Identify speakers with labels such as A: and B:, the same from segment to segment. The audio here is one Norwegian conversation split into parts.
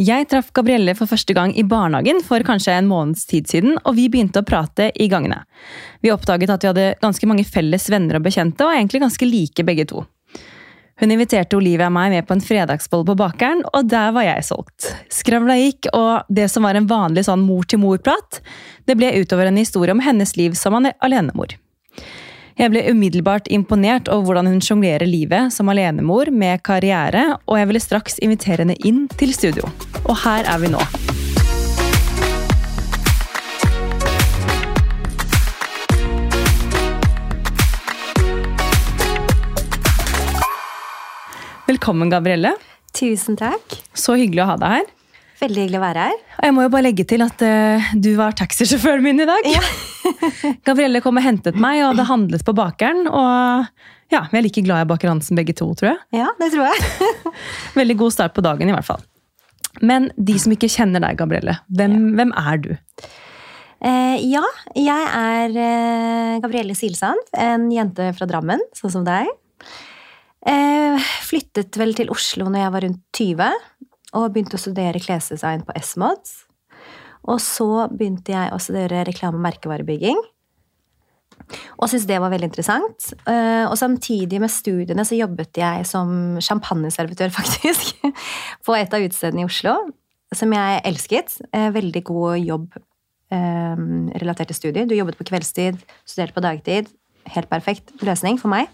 A: Jeg traff Gabrielle for første gang i barnehagen for kanskje en måneds tid siden, og vi begynte å prate i gangene. Vi oppdaget at vi hadde ganske mange felles venner og bekjente, og egentlig ganske like begge to. Hun inviterte Olivia og meg med på en fredagsbolle på bakeren, og der var jeg solgt. Skravla gikk, og det som var en vanlig sånn mor-til-mor-prat, det ble utover en historie om hennes liv som alenemor. Jeg ble umiddelbart imponert over hvordan hun sjonglerer livet som alenemor med karriere, og jeg ville straks invitere henne inn til studio. Og her er vi nå. Velkommen, Gabrielle.
B: Tusen takk.
A: Så hyggelig å ha deg her.
B: Veldig hyggelig å være her.
A: Og jeg må jo bare legge til at uh, du var taxisjåføren min i dag. Ja. Gabrielle kom og hentet meg, og det handlet på bakeren. Og ja, vi er like glad i Baker Hansen begge to, tror jeg.
B: Ja, det tror jeg.
A: Veldig god start på dagen, i hvert fall. Men de som ikke kjenner deg, Gabrielle, hvem, ja. hvem er du?
B: Eh, ja, jeg er eh, Gabrielle Silsand. En jente fra Drammen, sånn som deg. Eh, flyttet vel til Oslo når jeg var rundt 20 og begynte å studere klesdesign på S-Mods. Og så begynte jeg å studere reklame- og merkevarebygging. Og syntes det var veldig interessant. Eh, og samtidig med studiene så jobbet jeg som champagneservitør, faktisk. På et av utestedene i Oslo. Som jeg elsket. Eh, veldig god jobb eh, relatert til studier. Du jobbet på kveldstid, studerte på dagtid. Helt perfekt løsning for meg.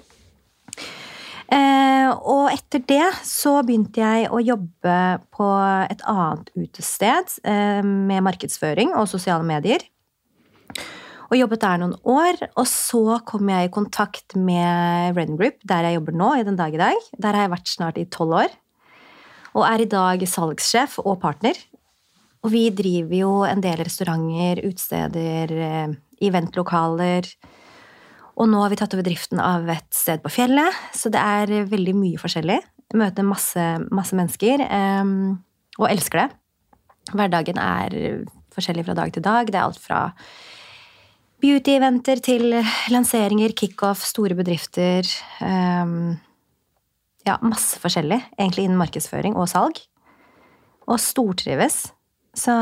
B: Eh, og etter det så begynte jeg å jobbe på et annet utested eh, med markedsføring og sosiale medier. Og jobbet der noen år. Og så kom jeg i kontakt med Red Group, der jeg jobber nå i den dag i dag. Der har jeg vært snart i tolv år. Og er i dag salgssjef og partner. Og vi driver jo en del restauranter, utesteder, eh, eventlokaler og nå har vi tatt over driften av et sted på fjellet, så det er veldig mye forskjellig. Møter masse, masse mennesker, um, og elsker det. Hverdagen er forskjellig fra dag til dag. Det er alt fra beauty-eventer til lanseringer, kickoff, store bedrifter. Um, ja, masse forskjellig, egentlig innen markedsføring og salg. Og stortrives. Så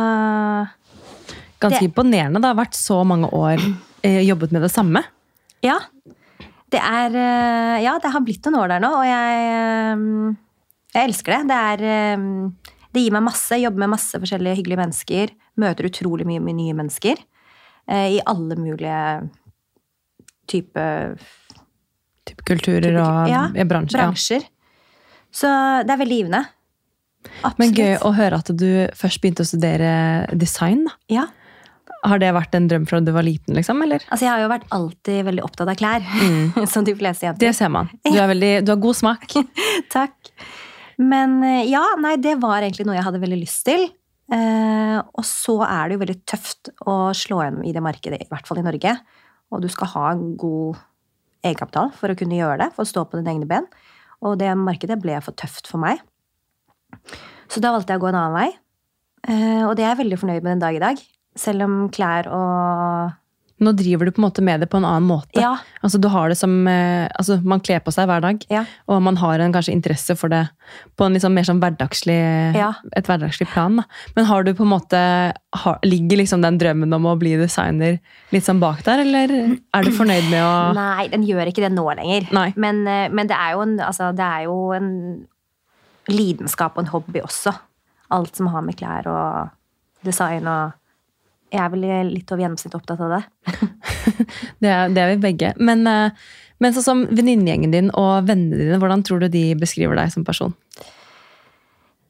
A: Ganske det... imponerende. Det har vært så mange år eh, jobbet med det samme.
B: Ja. Det er eh, Ja, det har blitt noen år der nå, og jeg, eh, jeg elsker det. Det er eh, Det gir meg masse. Jobber med masse forskjellige hyggelige mennesker. Møter utrolig mye med nye mennesker. I alle mulige type
A: Type kulturer og ja, bransjer.
B: bransjer. Ja. Så det er veldig givende.
A: Absolutt. Men gøy å høre at du først begynte å studere design. da.
B: Ja.
A: Har det vært en drøm fra du var liten? liksom, eller?
B: Altså, Jeg har jo vært alltid veldig opptatt av klær. Mm. som de fleste jenter.
A: Det ser man. Du, veldig, du har god smak.
B: Takk. Men eh, ja, nei, det var egentlig noe jeg hadde veldig lyst til. Eh, og så er det jo veldig tøft å slå gjennom i det markedet, i hvert fall i Norge. Og du skal ha en god egenkapital for å kunne gjøre det, for å stå på dine egne ben. Og det markedet ble for tøft for meg. Så da valgte jeg å gå en annen vei. Eh, og det er jeg veldig fornøyd med den dag i dag. Selv om klær og
A: nå driver du på en måte med det på en annen måte.
B: Ja.
A: Altså, du har det som, eh, altså, Man kler på seg hver dag,
B: ja.
A: og man har en kanskje interesse for det på en liksom mer sånn hverdagslig,
B: ja.
A: et hverdagslig plan. Da. Men har du på en måte, har, ligger liksom den drømmen om å bli designer litt sånn bak der, eller er du fornøyd med å
B: Nei, den gjør ikke det nå lenger. Men, eh, men, det, er en, altså, det er jo en lidenskap og en hobby også. Alt som har med klær og design og jeg er vel litt over gjennomsnittet opptatt av det.
A: det, er, det, er, vi begge. Men, eh, men sånn som venninnegjengen din og vennene dine, hvordan tror du de beskriver deg som person?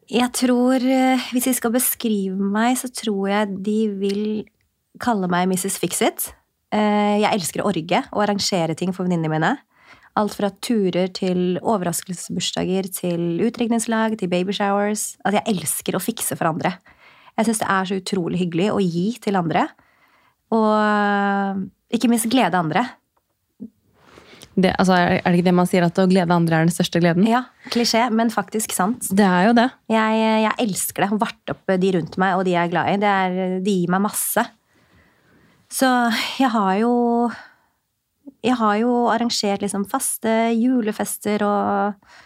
B: Jeg tror, eh, Hvis de skal beskrive meg, så tror jeg de vil kalle meg Mrs. Fixit. Eh, jeg elsker å orge og arrangere ting for venninnene mine. Alt fra turer til overraskelsesbursdager til utdrikningslag til babyshowers. Altså, jeg elsker å fikse for andre. Jeg syns det er så utrolig hyggelig å gi til andre. Og eh, ikke minst glede andre.
A: Det, altså, er det ikke det man sier, at å glede andre er den største gleden?
B: Ja, klisjé, men faktisk sant.
A: Det er jo det.
B: Jeg, jeg elsker det. Å varte opp de rundt meg og de jeg er glad i. Det, er, de gir meg masse. Så jeg har jo Jeg har jo arrangert liksom faste julefester og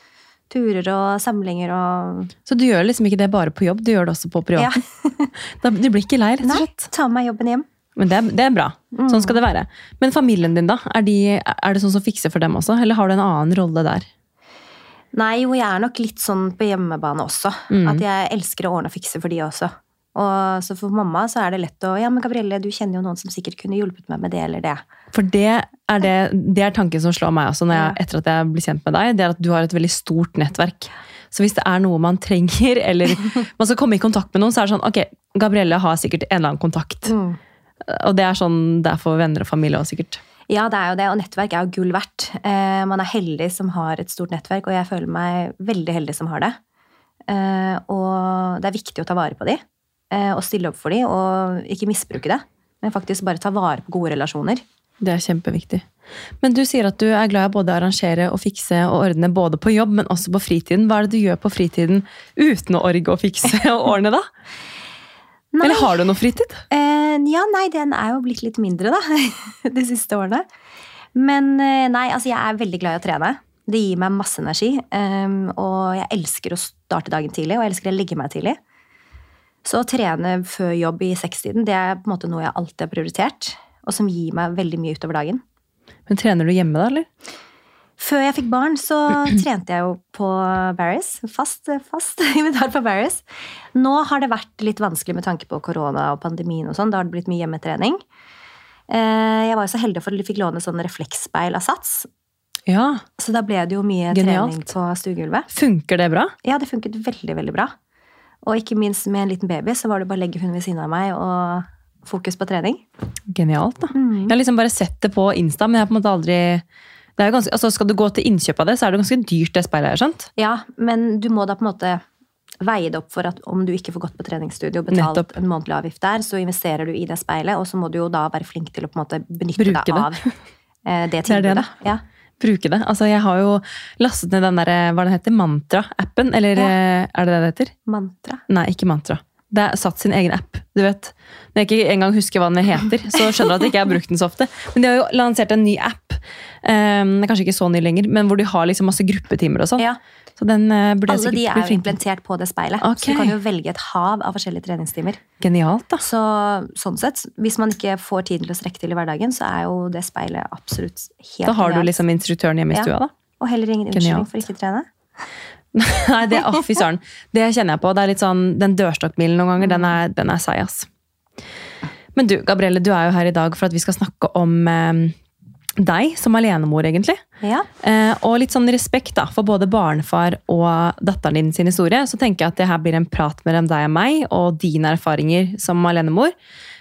B: Turer og samlinger og
A: Så du gjør liksom ikke det bare på jobb, du gjør det også på
B: Ja.
A: privaten? Da- Du blir ikke lei, rett og
B: Nei,
A: slett?
B: ta med meg jobben hjem.
A: Men det er, det er bra. Sånn skal det være. Men familien din, da? Er, de, er det sånn som fikser for dem også, eller har du en annen rolle der?
B: Nei, jo, jeg er nok litt sånn på hjemmebane også.
A: Mm.
B: At jeg elsker å ordne og fikse for de også. Og så for mamma så er det lett å Ja, men Gabrielle, du kjenner jo noen som sikkert kunne hjulpet meg med det eller det.
A: For det er, det, det er tanken som slår meg også når jeg, etter at jeg blir kjent med deg. Det er at du har et veldig stort nettverk. Så hvis det er noe man trenger, eller man skal komme i kontakt med noen, så er det sånn Ok, Gabrielle har sikkert en eller annen kontakt. Og det er sånn det er for venner og familie også, sikkert.
B: Ja, det er jo det, og nettverk er jo gull verdt. Eh, man er heldig som har et stort nettverk, og jeg føler meg veldig heldig som har det. Eh, og det er viktig å ta vare på de, og stille opp for dem, og ikke misbruke det. Men faktisk bare ta vare på gode relasjoner.
A: Det er kjempeviktig. Men du sier at du er glad i både å arrangere og fikse og ordne både på jobb, men også på fritiden. Hva er det du gjør på fritiden uten å orge og fikse og ordne, da?
B: Nei.
A: Eller har du noe fritid?
B: Eh, ja, nei, den er jo blitt litt mindre, da, de siste årene. Men eh, nei, altså jeg er veldig glad i å trene. Det gir meg masse energi. Um, og jeg elsker å starte dagen tidlig, og jeg elsker å legge meg tidlig. Så å trene før jobb i sekstiden, det er på en måte noe jeg alltid har prioritert. Og som gir meg veldig mye utover dagen.
A: Men Trener du hjemme, da? eller?
B: Før jeg fikk barn, så trente jeg jo på Barris. Fast, fast invitar på Barris. Nå har det vært litt vanskelig med tanke på korona og pandemien og sånn. Da har det blitt mye hjemmetrening. Eh, Jeg var jo så heldig for at vi fikk låne sånn refleksspeil av Sats.
A: Ja.
B: Så da ble det jo mye
A: Genialt.
B: trening på stuegulvet.
A: Funker det bra?
B: Ja, det funket veldig, veldig bra. Og ikke minst med en liten baby, så var det bare å legge hun ved siden av meg og fokus på trening.
A: Genialt, da.
B: Mm.
A: Jeg har liksom bare sett det på Insta, men jeg har på en måte aldri det er jo ganske, altså Skal du gå til innkjøp av det, så er det ganske dyrt, det speilet her. sant?
B: Ja, men du må da på en måte veie det opp for at om du ikke får gått på treningsstudio og betalt
A: Nettopp.
B: en månedlig avgift der, så investerer du i det speilet, og så må du jo da være flink til å på en måte benytte
A: Bruke
B: deg av det det
A: Det er det,
B: tilbudet. ja.
A: Bruke det. Altså, Jeg har jo lastet ned den der, hva den heter, Mantra-appen. Eller
B: Ja.
A: eh, er det det det heter?
B: Mantra.
A: Nei, ikke Mantra. Det er satt sin egen app. du vet. Når jeg ikke engang husker hva den heter, så skjønner jeg at jeg ikke har brukt den så ofte. Men de har jo lansert en ny app. um, kanskje ikke så ny lenger, men hvor de har liksom masse gruppetimer og sånn.
B: Ja,
A: Så den eh, burde
B: alle de er implementert på det speilet.
A: Okay.
B: Så du kan jo velge et hav av forskjellige treningstimer.
A: Genialt, da.
B: Så sånn sett, hvis man ikke får tiden til å strekke til i hverdagen, så er jo det speilet absolutt helt
A: Da har du liksom instruktøren hjemme i
B: Ja.
A: stua, da.
B: Og heller ingen unnskyldning
A: Genialt.
B: for ikke å trene.
A: Nei, det, oh, fy søren. Det kjenner jeg på. Det er litt sånn, Den dørstokkmilen noen ganger, den er, den er seig, ass. Men du, Gabrielle, du er jo her i dag for at vi skal snakke om eh, deg som alenemor, egentlig.
B: Ja.
A: Eh, og litt sånn respekt da, for både barnefar og datteren din sin historie, så tenker jeg at det her blir en prat mellom deg og meg, og dine erfaringer som alenemor.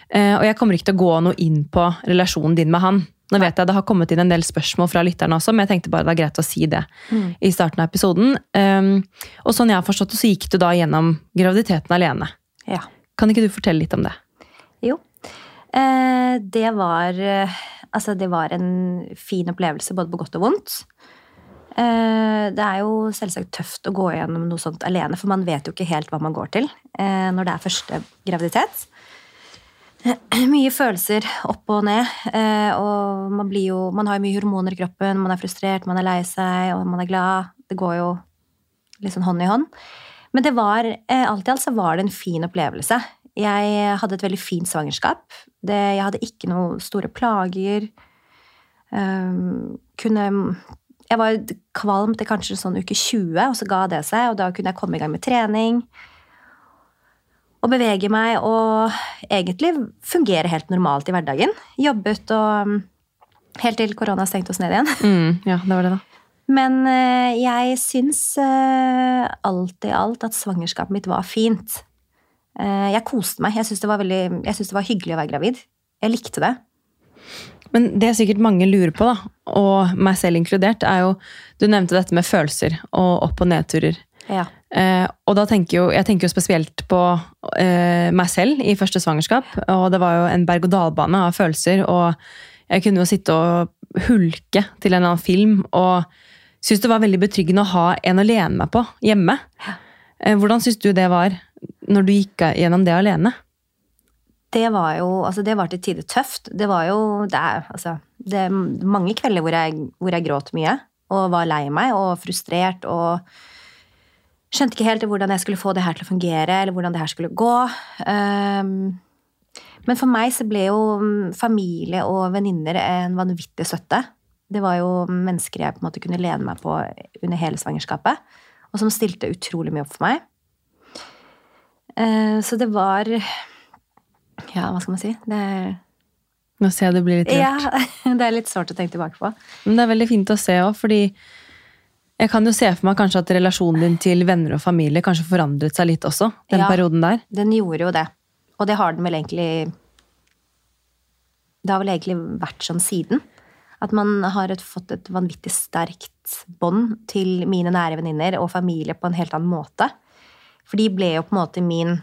A: Eh, og jeg kommer ikke til å gå noe inn på relasjonen din med han. Nå vet jeg Det har kommet inn en del spørsmål fra lytterne også, men jeg tenkte bare det var greit å si det i starten av episoden. Um, og sånn jeg har forstått det, så gikk du da gjennom graviditeten alene.
B: ja.
A: Kan ikke du fortelle litt om det?
B: Jo. Eh, det var eh, Altså, det var en fin opplevelse, både på godt og vondt. Eh, det er jo selvsagt tøft å gå gjennom noe sånt alene, for man vet jo ikke helt hva man går til eh, når det er første graviditet. Mye følelser opp og ned, eh, og man jo Man har jo mye hormoner i kroppen, man er frustrert, man er lei seg, og man er glad. Det går jo litt sånn hånd i hånd. Men det var, alt i alt så var det en fin opplevelse. Jeg hadde et veldig fint svangerskap. Det, jeg hadde ikke noen store plager. Um, kunne Jeg var kvalm til kanskje sånn uke 20, og så ga det seg, og da kunne jeg komme i gang med trening. Og bevege meg og egentlig fungere helt normalt i hverdagen. Jobbet og Helt til korona stengte oss ned igjen.
A: Mm, ja, det var det, da.
B: Men eh, jeg syns eh, alt i alt at svangerskapet mitt var fint. Eh, jeg koste meg. Jeg syntes det, det var hyggelig å være gravid. Jeg likte det.
A: Men det sikkert mange lurer på, da, og meg selv inkludert, er jo Du nevnte dette med følelser og opp- og nedturer.
B: Ja.
A: Eh, og da tenker jo, jeg tenker jo spesielt på eh, meg selv i første svangerskap. Og det var jo en berg-og-dal-bane av følelser. Og jeg kunne jo sitte og hulke til en eller annen film. Og syntes det var veldig betryggende å ha en å lene meg på hjemme. Eh, hvordan syns du det var når du gikk gjennom det alene?
B: Det var jo altså det var til tider tøft. Det var jo det er, altså, det er mange kvelder hvor jeg, hvor jeg gråt mye og var lei meg og frustrert og skjønte ikke helt hvordan jeg skulle få det her til å fungere, eller hvordan det her skulle gå. Um, men for meg så ble jo mm, familie og venninner en vanvittig støtte. Det var jo mennesker jeg på en måte kunne lene meg på under hele svangerskapet, og som stilte utrolig mye opp for meg. Uh, så det var Ja, hva skal man si? Det
A: Nå ser jeg det blir litt rørt.
B: Ja, det er litt sårt å tenke tilbake på.
A: Men det er veldig fint å se òg, fordi jeg kan jo se for meg kanskje at relasjonen din til venner og familie kanskje forandret seg litt også, den
B: Ja.
A: perioden der.
B: Den gjorde jo det. Og det har den vel egentlig Det har vel egentlig vært sånn siden. At man har et, fått et vanvittig sterkt bånd til mine nære venninner og familie på en helt annen måte. For de ble jo på en måte min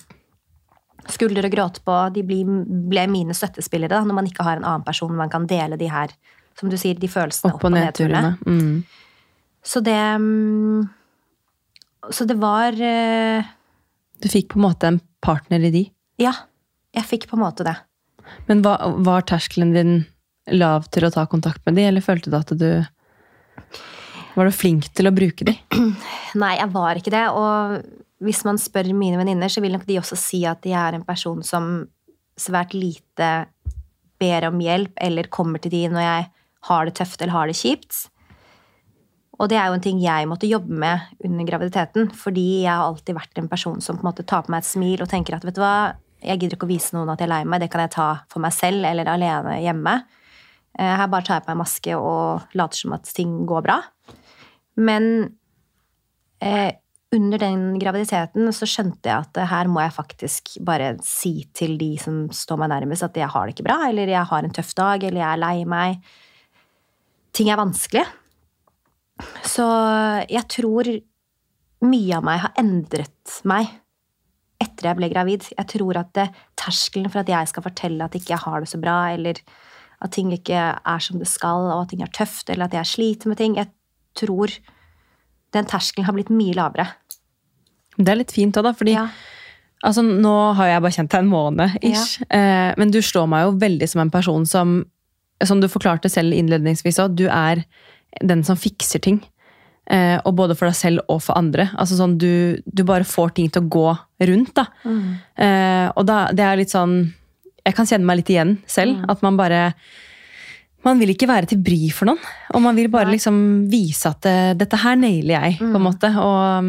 B: skulder å gråte på. De ble, ble mine støttespillere da, når man ikke har en annen person man kan dele de her som du sier, de følelsene
A: Opp- og nedturene. Mm.
B: Så det mm, Så det var uh,
A: Du fikk på en måte en partner i de.
B: Ja, jeg fikk på en måte det.
A: Men hva, var terskelen din lav til å ta kontakt med de, eller følte du at du Var du flink til å bruke de?
B: Nei, jeg var ikke det. Og hvis man spør mine venninner, så vil nok de også si at jeg er en person som svært lite ber om hjelp eller kommer til de når jeg har det tøft eller har det kjipt. Og det er jo en ting jeg måtte jobbe med under graviditeten, fordi jeg har alltid vært en person som på en måte tar på meg et smil og tenker at vet du hva, jeg gidder ikke å vise noen at jeg er lei meg, det kan jeg ta for meg selv eller alene hjemme. Eh, Her bare tar jeg på meg maske og later som at ting går bra. Men eh, under den graviditeten så skjønte jeg at her må jeg faktisk bare si til de som står meg nærmest, at jeg har det ikke bra, eller jeg har en tøff dag, eller jeg er lei meg. Ting er vanskelig. Så jeg tror mye av meg har endret meg etter jeg ble gravid. Jeg tror at det, terskelen for at jeg skal fortelle at ikke jeg har det så bra, eller at ting ikke er som det skal, og at ting er tøft, eller at jeg sliter med ting Jeg tror den terskelen har blitt mye lavere.
A: Det er litt fint òg, da. fordi
B: Ja.
A: altså, nå har jeg bare kjent deg en måned, ish. Eh, men du slår meg jo veldig som en person som Som du forklarte selv innledningsvis òg, du er den som fikser ting. Eh, og både for deg selv og for andre. Altså sånn, du, du bare får ting til å gå rundt. da. Eh, og da, det er litt sånn Jeg kan kjenne meg litt igjen selv. At man bare Man vil ikke være til bry for noen. Og man vil bare liksom vise at det, dette her nailer jeg, på en måte. Og,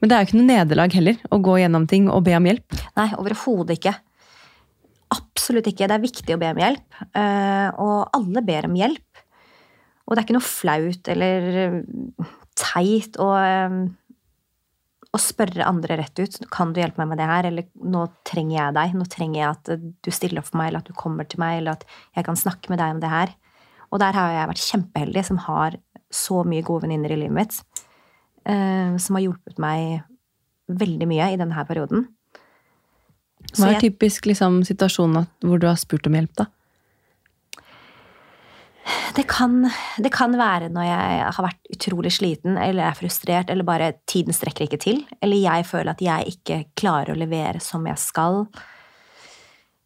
A: men det er jo ikke noe nederlag heller å gå gjennom ting og be om hjelp.
B: Nei, overhodet ikke. Absolutt ikke. Det er viktig å be om hjelp. eh, Og alle ber om hjelp. Og det er ikke noe flaut eller eh, teit å, eh, å spørre andre rett ut. Kan du hjelpe meg med det her? Eller nå trenger jeg deg. Nå trenger jeg at eh, du stiller opp for meg, eller at du kommer til meg, eller at jeg kan snakke med deg om det her. Og der har jeg vært kjempeheldig som har så mye gode venninner i livet mitt. eh, Som har hjulpet meg veldig mye i denne her perioden.
A: Hva er
B: jeg-
A: typisk liksom, situasjonen hvor du har spurt om hjelp, da?
B: Det kan, det kan være når jeg har vært utrolig sliten eller er frustrert, eller bare tiden strekker ikke til. Eller jeg føler at jeg ikke klarer å levere som jeg skal.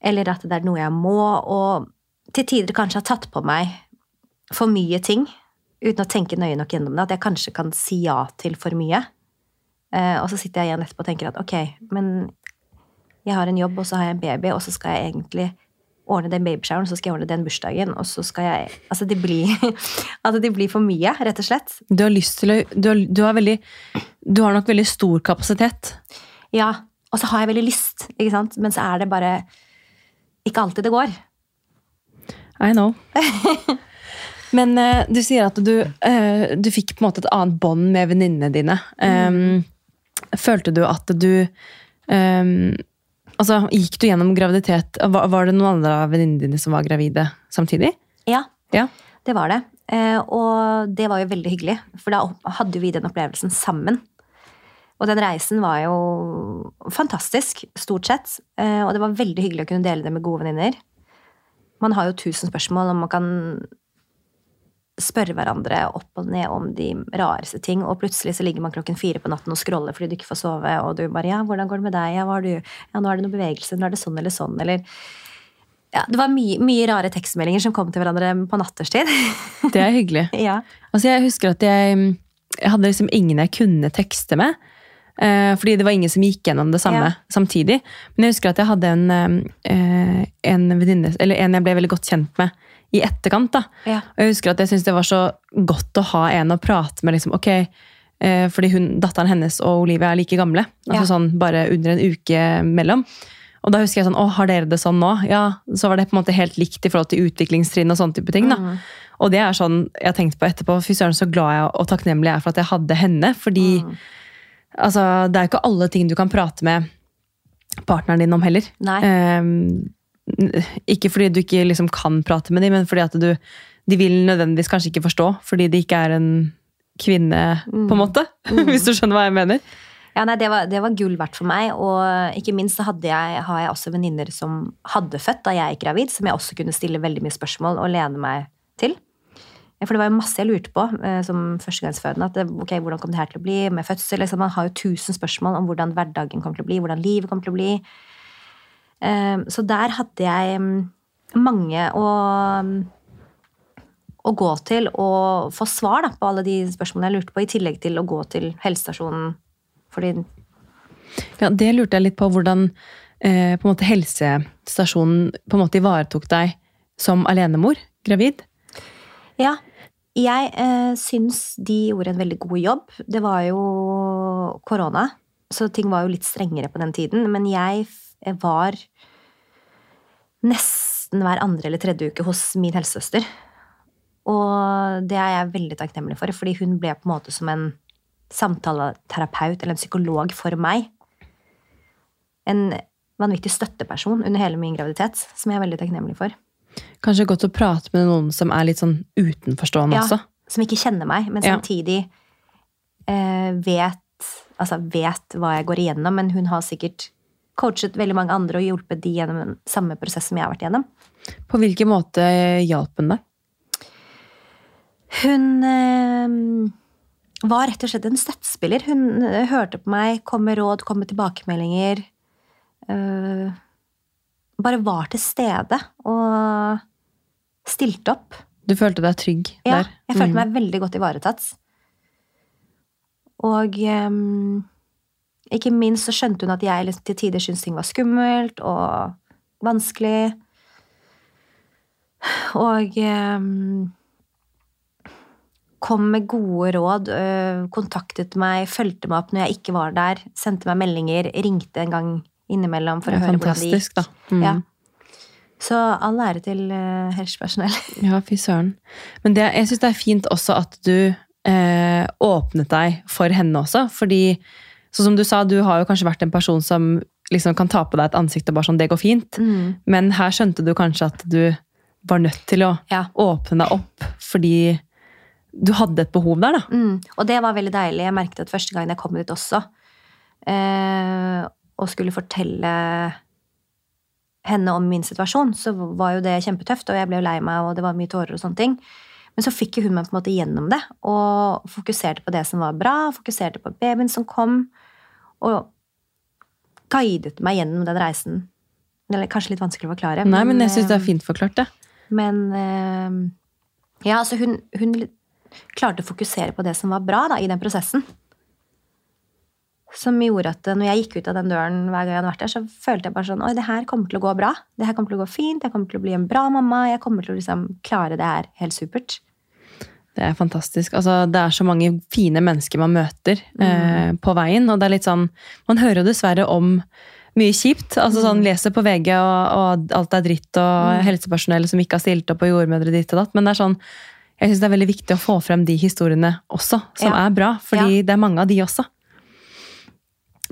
B: Eller at det er noe jeg må. Og til tider kanskje har tatt på meg for mye ting uten å tenke nøye nok gjennom det. At jeg kanskje kan si ja til for mye. Eh, og så sitter jeg igjen etterpå og tenker at ok, men jeg har en jobb, og så har jeg en baby, og så skal jeg egentlig ordne den babyshoweren, så skal jeg ordne den bursdagen, og så skal jeg Altså, det blir, altså, det blir for mye, rett og slett.
A: Du har lyst til å Du har, du har, veldig, du har nok veldig stor kapasitet.
B: Ja. Og så har jeg veldig lyst, ikke sant? men så er det bare ikke alltid det går.
A: I know. Men uh, du sier at du, uh, du fikk på en måte et annet bånd med venninnene dine. Um, følte du at du um, Altså, Gikk du gjennom graviditet Var, var det noen andre av venninnene dine som var gravide samtidig?
B: Ja,
A: Ja.
B: det var det. Uh, og det var jo veldig hyggelig, for da hadde vi den opplevelsen sammen. Og den reisen var jo fantastisk, stort sett. Og det var veldig hyggelig å kunne dele det med gode venninner. Man har jo tusen spørsmål, og man kan spørre hverandre opp og ned om de rareste ting, og plutselig så ligger man klokken fire på natten og scroller fordi du ikke får sove, og du bare 'Ja, hvordan går det med deg? Ja, hva har du? Ja, nå er det noe bevegelse. Nå er det sånn eller sånn.' Eller ja, Det var mye, mye rare tekstmeldinger som kom til hverandre på natterstid.
A: Det er hyggelig.
B: ja.
A: Altså, jeg husker at jeg, jeg hadde liksom ingen jeg kunne tekste med. Eh, fordi det var ingen som gikk gjennom det samme
B: Ja.
A: samtidig. Men jeg husker at jeg hadde en, eh, en venninne, eller en jeg ble veldig godt kjent med i etterkant. da.
B: Ja.
A: Og jeg husker at jeg syntes det var så godt å ha en å prate med. liksom, ok, eh, Fordi hun, datteren hennes og Olivia er like gamle. altså
B: Ja.
A: sånn Bare under en uke mellom. Og da husker jeg sånn, å, har dere det sånn nå? Ja, Så var det på en måte helt likt i forhold til utviklingstrinn og sånne type ting. da.
B: Mm.
A: Og det er sånn jeg har tenkt på etterpå. Fy søren, så glad jeg og takknemlig jeg er for at jeg hadde henne. Fordi
B: Mm.
A: altså, det er jo ikke alle ting du kan prate med partneren din om heller.
B: Nei.
A: Ehm, ikke fordi du ikke liksom kan prate med dem, men fordi at du De vil nødvendigvis kanskje ikke forstå, fordi det ikke er en kvinne, på en måte. Hvis du skjønner hva jeg mener.
B: Ja, nei, det var, det var gull verdt for meg. Og ikke minst så jeg, har jeg også venninner som hadde født da jeg gikk gravid, som jeg også kunne stille veldig mye spørsmål og lene meg til. For det var jo masse jeg lurte på eh, som førstegangsfødende. At ok, hvordan kommer det her til å bli med fødsel? Liksom, man har jo tusen spørsmål om hvordan hverdagen kommer til å bli, hvordan livet kommer til å bli. Eh, så der hadde jeg mm, mange å, mm, å gå til og få svar da, på alle de spørsmålene jeg lurte på, i tillegg til å gå til helsestasjonen. Fordi
A: Ja, Det lurte jeg litt på, hvordan eh, på en måte helsestasjonen på en måte ivaretok deg som alenemor, gravid.
B: Ja, jeg eh, syns de gjorde en veldig god jobb. Det var jo korona, så ting var jo litt strengere på den tiden. Men jeg var nesten hver andre eller tredje uke hos min helsesøster. Og det er jeg veldig takknemlig for, fordi hun ble på en måte som en samtaleterapeut eller en psykolog for meg. En vanvittig støtteperson under hele min graviditet, som jeg er veldig takknemlig for.
A: Kanskje godt å prate med noen som er litt sånn utenforstående
B: Ja,
A: også.
B: som ikke kjenner meg, men
A: Ja.
B: samtidig eh, vet, altså vet hva jeg går igjennom. Men hun har sikkert coachet veldig mange andre og hjulpet de gjennom den samme prosess som jeg har vært gjennom.
A: På hvilken måte hjalp hun deg?
B: Hun øh, var rett og slett en støttespiller. Hun eh, hørte på meg, kom med råd, kom med tilbakemeldinger. Øh, bare var til stede og stilte opp.
A: Du følte deg trygg
B: Ja,
A: der?
B: jeg følte
A: Mm.
B: meg veldig godt ivaretatt. Og ehm, ikke minst så skjønte hun at jeg liksom til tider syntes ting var skummelt og vanskelig. Og ehm, kom med gode råd, øh, kontaktet meg, fulgte meg opp når jeg ikke var der, sendte meg meldinger, ringte en gang innimellom for å høre hvordan det gikk.
A: da. Mm.
B: Ja. Så all ære til øh, helsepersonell.
A: Ja, fy søren. Men det, jeg syns det er fint også at du eh, åpnet deg for henne også. Fordi, sånn som du sa, du har jo kanskje vært en person som liksom kan ta på deg et ansikt og bare sånn 'det går fint'.
B: Mm.
A: Men her skjønte du kanskje at du var nødt til å
B: Ja.
A: åpne deg opp fordi du hadde et behov der, da.
B: Mm. Og det var veldig deilig. Jeg merket at første gangen jeg kom dit også, eh, og skulle fortelle henne om min situasjon, så var jo det kjempetøft, og jeg ble jo lei meg, og det var mye tårer og sånne ting. Men så fikk hun meg på en måte gjennom det, og fokuserte på det som var bra, fokuserte på babyen som kom, og guidet meg gjennom den reisen. Eller kanskje litt vanskelig å forklare.
A: Nei, men jeg syns det
B: eh,
A: er fint forklart, det.
B: men eh, ja, altså hun, hun klarte å fokusere på det som var bra da, i den prosessen. Som gjorde at når jeg gikk ut av den døren hver gang jeg hadde vært der, så følte jeg bare sånn Oi, det her kommer til å gå bra. Det her kommer til å gå fint. Jeg kommer til å bli en bra mamma. Jeg kommer til å liksom klare det her helt supert.
A: Det er fantastisk. Altså, det er så mange fine mennesker man møter eh, på veien. Og det er litt sånn Man hører jo dessverre om mye kjipt. Altså sånn Leser på VG, og, og alt er dritt, og helsepersonell som ikke har stilt opp, og jordmødre ditt og datt. Men det er sånn jeg synes det er veldig viktig å få frem de historiene også, som
B: Ja.
A: er bra. Fordi det er mange av de også.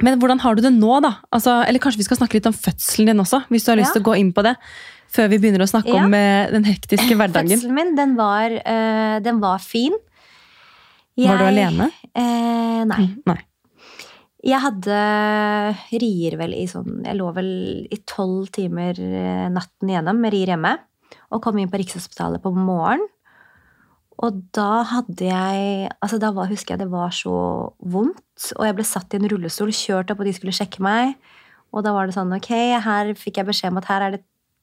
A: Men hvordan har du det nå, da? Altså, eller kanskje vi skal snakke litt om fødselen din også? Hvis du har lyst
B: Ja.
A: til å gå inn på det. Før vi begynner å snakke
B: Ja.
A: om eh, den hektiske hverdagen.
B: Fødselen min, den var, øh, den var fin.
A: Var du alene?
B: Eh, nei.
A: Nei.
B: Jeg hadde rier vel i sånn Jeg lå vel i tolv timer eh, natten igjennom med rier hjemme. Og kom inn på Rikshospitalet på morgenen. Og da hadde jeg Altså da var, husker jeg det var så vondt. Og jeg ble satt i en rullestol, kjørt opp, og de skulle sjekke meg. Og da var det sånn Ok, her fikk jeg beskjed om at her er det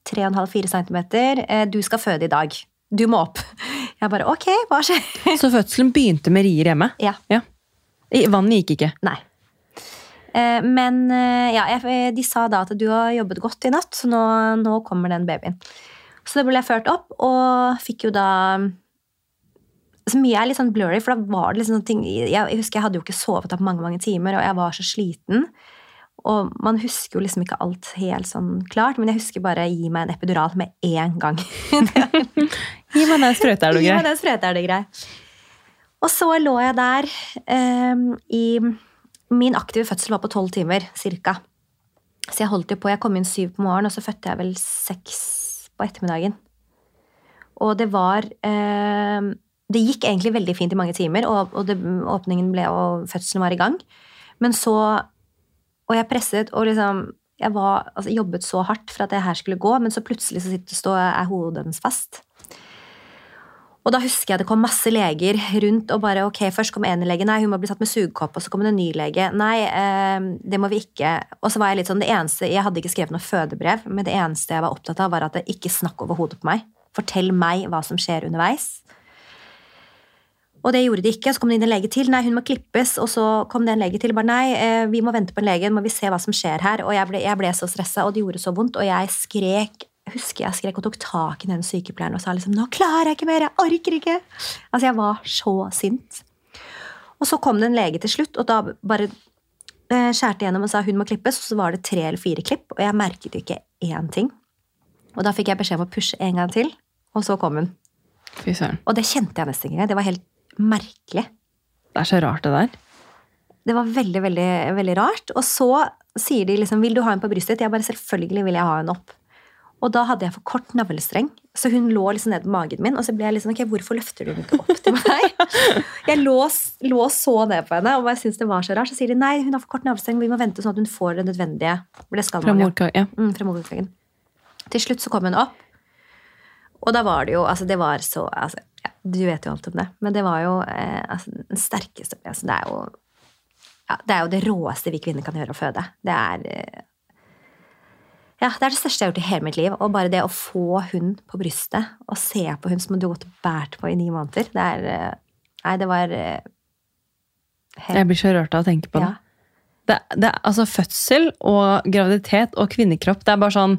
B: 3,5-4 cm. Eh, du skal føde i dag. Du må opp. Jeg bare Ok, hva skjer?
A: Så fødselen begynte med rier hjemme?
B: Ja.
A: ja. Vannet gikk ikke?
B: Nei. Eh, Men eh, ja, de sa da at du har jobbet godt i natt, så nå, nå kommer den babyen. Så det ble jeg ført opp, og fikk jo da så mye er litt sånn blurry, for da var det liksom sånne ting Jeg, jeg husker jeg hadde jo ikke sovet opp mange mange timer, og jeg var så sliten. Og man husker jo liksom ikke alt helt sånn klart, men jeg husker bare gi meg en epidural med én gang.
A: Gi meg den sprøyta, er du
B: Gi meg
A: grei.
B: den sprøyta, er det grei. Og så lå jeg der eh, i Min aktive fødsel var på tolv timer, cirka. Så jeg holdt jo på, jeg kom inn syv på morgenen, og så fødte jeg vel seks på ettermiddagen. Og det var eh, Det gikk egentlig veldig fint i mange timer, og, og det, åpningen ble, og fødselen var i gang. Men så Og jeg presset, og liksom Jeg var, altså, jobbet så hardt for at det her skulle gå, men så plutselig så sitter, stå, er hodet hennes fast. Og da husker jeg det kom masse leger rundt og bare ok, først kom en lege, nei, hun må bli satt med sugekopp, og så kom det en ny lege, nei, eh, det må vi ikke. Og så var jeg litt sånn, det eneste, jeg hadde ikke skrevet noe fødebrev, men det eneste jeg var opptatt av var at det ikke snakk over hodet på meg. Fortell meg hva som skjer underveis. Og det gjorde de ikke. Så kom det inn en lege til. Nei, hun må klippes. Og så kom det en lege til. Bare nei, eh, vi må vente på en lege. Må vi se hva som skjer her. Og jeg ble, jeg ble så stressa, og det gjorde så vondt. Og jeg skrek jeg husker jeg skrek og tok tak i den sykepleieren og sa liksom 'Nå klarer jeg ikke mer! Jeg orker ikke!' Altså, jeg var så sint. Og så kom det en lege til slutt, og da bare eh, skjærte gjennom og sa hun må klippes. Og så var det tre eller fire klipp, og jeg merket ikke én ting. Og da fikk jeg beskjed om å pushe en gang til, og så kom hun. Og det kjente jeg nesten ikke. Det var helt merkelig.
A: Det er så rart, det der.
B: Det var veldig, veldig, veldig rart. Og så sier de liksom 'Vil du ha en på brystet?' Jeg bare 'Selvfølgelig vil jeg ha en opp'. Og da hadde jeg for kort navlestreng, så hun lå liksom ned på magen min. Og så ble jeg liksom, ok, hvorfor løfter du den ikke opp til meg? Jeg lå, lå så ned på henne, og jeg syntes det var så rart. Så sier de nei, hun har for kort navlestreng, vi må vente sånn at hun får det nødvendige. Det skal
A: Fra
B: man
A: Ja.
B: Mm, fra morkaken. Til slutt så kom hun opp, og da var det jo altså Det var så altså, ja, Du vet jo alt om det, men det var jo eh, altså, den sterkeste altså, Det er jo ja, det er jo det råeste vi kvinner kan gjøre å føde. Det er eh, ja, det er det største jeg har gjort i hele mitt liv. Og bare det å få hun på brystet, og se på hun som du har gått og båret på i ni måneder, det er eh, Nei, det var eh, helt
A: Jeg blir så rørt av å tenke på det.
B: Ja.
A: det, det altså Fødsel og graviditet og kvinnekropp, det er bare sånn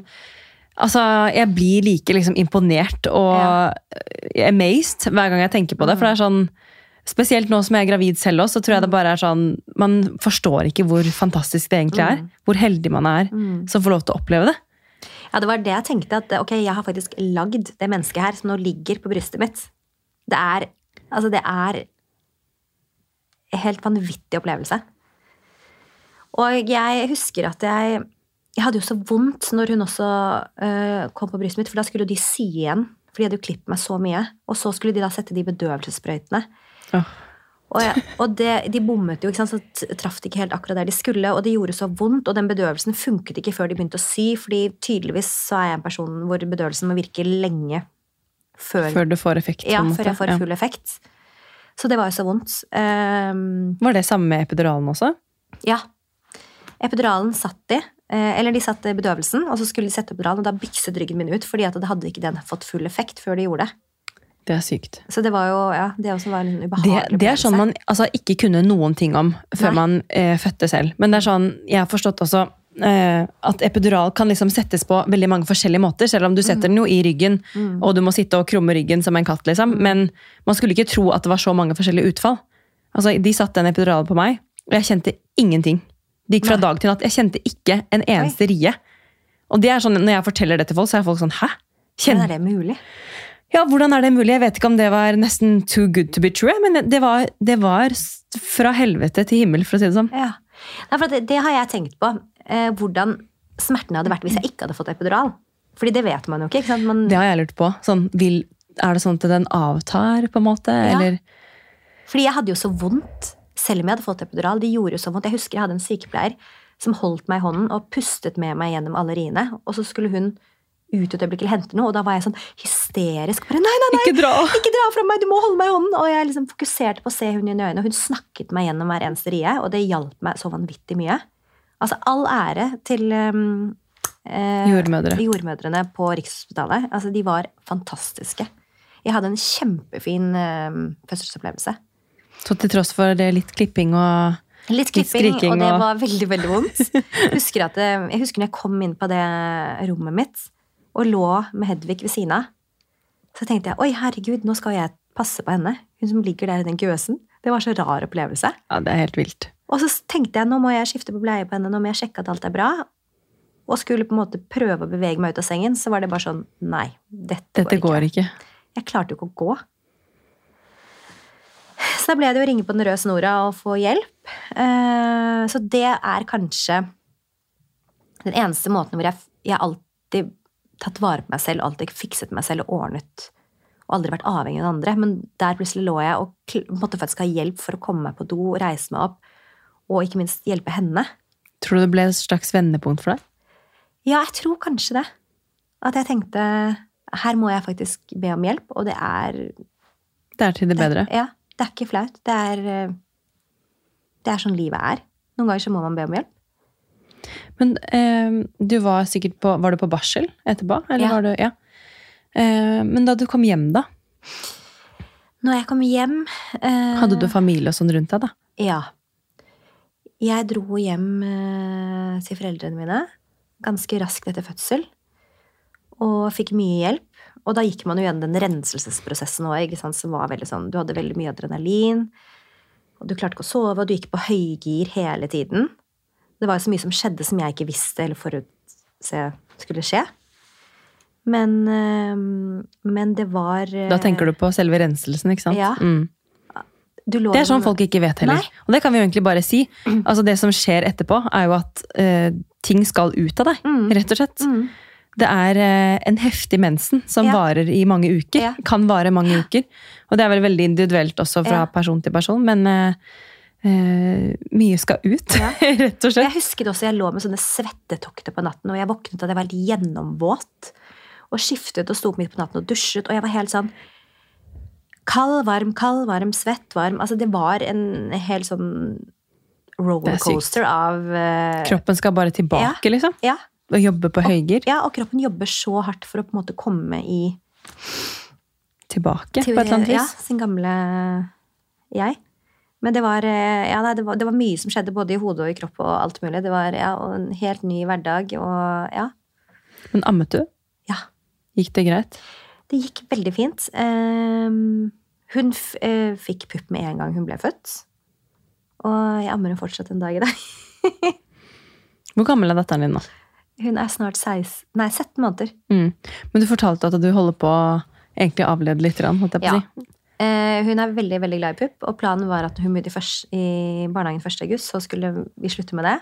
A: Altså, Jeg blir like liksom imponert og
B: Ja.
A: amazed hver gang jeg tenker på det.
B: Mm.
A: For det er sånn Spesielt nå som jeg er gravid selv også, så tror jeg det bare er sånn Man forstår ikke hvor fantastisk det egentlig er.
B: Mm.
A: Hvor heldig man er
B: Mm.
A: som får lov til å oppleve det.
B: Ja, det var det jeg tenkte. At ok, jeg har faktisk lagd det mennesket her som nå ligger på brystet mitt. Det er Altså, det er en helt vanvittig opplevelse. Og jeg husker at jeg Jeg hadde jo så vondt når hun også øh, kom på brystet mitt, for da skulle de sy igjen. For de hadde jo klippet meg så mye. Og så skulle de da sette de bedøvelsessprøytene.
A: Oh.
B: Og, jeg, og det, de bommet jo, så traff de ikke helt akkurat der de skulle. Og det gjorde så vondt, og den bedøvelsen funket ikke før de begynte å sy. fordi tydeligvis så er jeg en person hvor bedøvelsen må virke lenge før,
A: Før du får effekt.
B: ja, før jeg får
A: Ja.
B: full effekt. Så det var jo så vondt. Um,
A: Var det samme med epiduralen også?
B: ja. Epiduralen satt de. Eh, Eller de satte bedøvelsen, og så skulle de sette epiduralen, og da bykset ryggen min ut, fordi at det hadde ikke den fått full effekt før de gjorde det.
A: Det er sykt.
B: Så det var jo, ja, det også var en
A: Det,
B: ubehagelig
A: det er sånn man altså, ikke kunne noen ting om før
B: Nei.
A: man eh, fødte selv. Men det er sånn, jeg har forstått også eh, at epidural kan liksom settes på veldig mange forskjellige måter. Selv om du setter den jo i ryggen,
B: Mm.
A: og du må sitte og krumme ryggen som en katt. liksom. Men man skulle ikke tro at det var så mange forskjellige utfall. Altså, De satte en epidural på meg, og jeg kjente ingenting. Det gikk fra
B: Nei.
A: dag til natt. Jeg kjente ikke en eneste rie. Og det er sånn, Når jeg forteller det til folk, så er folk sånn Hæ?
B: Hvordan er det mulig?
A: ja, hvordan er det mulig? Jeg vet ikke om det var nesten too good to be true, men det var, det var fra helvete til himmel, for å si det sånn.
B: Ja. Nei, for det, det har jeg tenkt på. Eh, hvordan smertene hadde vært hvis jeg ikke hadde fått epidural. Fordi det vet man jo ikke. ikke sant? Man,
A: Det har jeg lurt på. Sånn, vil, er det sånn at den avtar, på en måte?
B: Ja.
A: Eller
B: Fordi jeg hadde jo så vondt selv om jeg hadde fått epidural. De gjorde jo så vondt. Jeg husker jeg hadde en sykepleier som holdt meg i hånden og pustet med meg gjennom alle riene. Og så skulle hun ut et øyeblikk eller hente noe, og da var jeg sånn hysterisk. Bare, nei, nei, nei,
A: Ikke dra!
B: ikke dra fra meg, du må holde meg i hånden! Og jeg liksom fokuserte på å se hun i øynene, og hun snakket meg gjennom hver eneste rie, og det hjalp meg så vanvittig mye. Altså, all ære til um, eh,
A: Jordmødre.
B: jordmødrene på Rikshospitalet. Altså, de var fantastiske. Jeg hadde en kjempefin eh, fødselsopplevelse.
A: Så til tross for det litt klipping og
B: Litt klipping,
A: skriking
B: og det
A: og-
B: var veldig, veldig vondt. Jeg husker, at det, jeg husker når jeg kom inn på det rommet mitt og lå med Hedvig ved siden av. Så tenkte jeg oi, herregud, nå skal jeg passe på henne. Hun som ligger der i den gøsen. Det var så rar opplevelse.
A: Ja, det er helt vilt.
B: Og så tenkte jeg nå må jeg skifte på bleie på henne, nå må jeg sjekke at alt er bra. Og skulle på en måte prøve å bevege meg ut av sengen, så var det bare sånn nei, dette,
A: Dette går ikke.
B: Jeg klarte jo ikke å gå. Så da ble det å ringe på den røde snora og få hjelp. Eh, Så det er kanskje den eneste måten hvor jeg, jeg alltid tatt vare på meg selv, alltid fikset meg selv og ordnet. Og aldri vært avhengig av den andre. Men der plutselig lå jeg og måtte faktisk ha hjelp for å komme meg på do, og reise meg opp, og ikke minst hjelpe henne.
A: Tror du det ble et slags vendepunkt for deg?
B: Ja, jeg tror kanskje det. At jeg tenkte her må jeg faktisk be om hjelp, og det er
A: Det er til det bedre.
B: Ja, det er ikke flaut. Det er, eh, det er sånn livet er. Noen ganger så må man be om hjelp.
A: Men eh, du var sikkert på Var du på barsel etterpå? Eller
B: Ja.
A: var du, ja. Eh, men da du kom hjem, da?
B: Når jeg kom hjem eh,
A: Hadde du familie og sånn rundt deg, da?
B: Ja. Jeg dro hjem eh, til foreldrene mine ganske raskt etter fødsel. Og fikk mye hjelp. Og da gikk man jo gjennom den renselsesprosessen òg, som var veldig sånn Du hadde veldig mye adrenalin, og du klarte ikke å sove, og du gikk på høygir hele tiden. Det var jo så mye som skjedde som jeg ikke visste eller forutse skulle skje. Men, eh, men det var eh,
A: Da tenker du på selve renselsen, ikke sant?
B: Ja.
A: Mm. Det er sånn folk ikke vet heller.
B: Nei.
A: Og det kan vi jo egentlig bare si. Altså Det som skjer etterpå, er jo at eh, ting skal ut av deg,
B: Mm.
A: rett og slett.
B: Mm.
A: Det er eh, en heftig mensen som
B: Ja.
A: varer i mange uker.
B: Ja.
A: Kan vare mange uker. Og det er vel veldig individuelt også fra
B: Ja.
A: person til person, men eh, mye skal ut, rett og
B: slett. Jeg husker også jeg lå med sånne svettetokter på natten, og jeg våknet at jeg var helt gjennomvåt. Og skiftet og sto opp midt på natten og dusjet, og jeg var helt sånn Kald, varm, kald, varm, svett, varm. Altså, det var en hel sånn rollercoaster av uh,
A: Kroppen skal bare tilbake, liksom.
B: Ja,
A: Og jobbe på høygir.
B: ja, og kroppen jobber så hardt for å på en måte komme i
A: Tilbake,
B: til,
A: på et eller annet vis?
B: ja, sin gamle jeg. Men det var, eh, ja, nei, det, var, det var mye som skjedde både i hodet og i kropp og alt mulig. Det var ja, en helt ny hverdag og ja.
A: Men ammet du?
B: ja.
A: Gikk det greit?
B: Det gikk veldig fint. Um, hun eh, fikk pupp med en gang hun ble født. Og jeg ammer henne fortsatt en dag i dag.
A: Hvor gammel er datteren din nå?
B: Hun er snart 16, nei, 17 måneder.
A: Mm. Men du fortalte at du holder på å egentlig avlede litt, holdt jeg på
B: Ja.
A: si.
B: Eh, hun er veldig veldig glad i pupp, og planen var at hun begynte i, i barnehagen 1. august, så skulle vi slutte med det.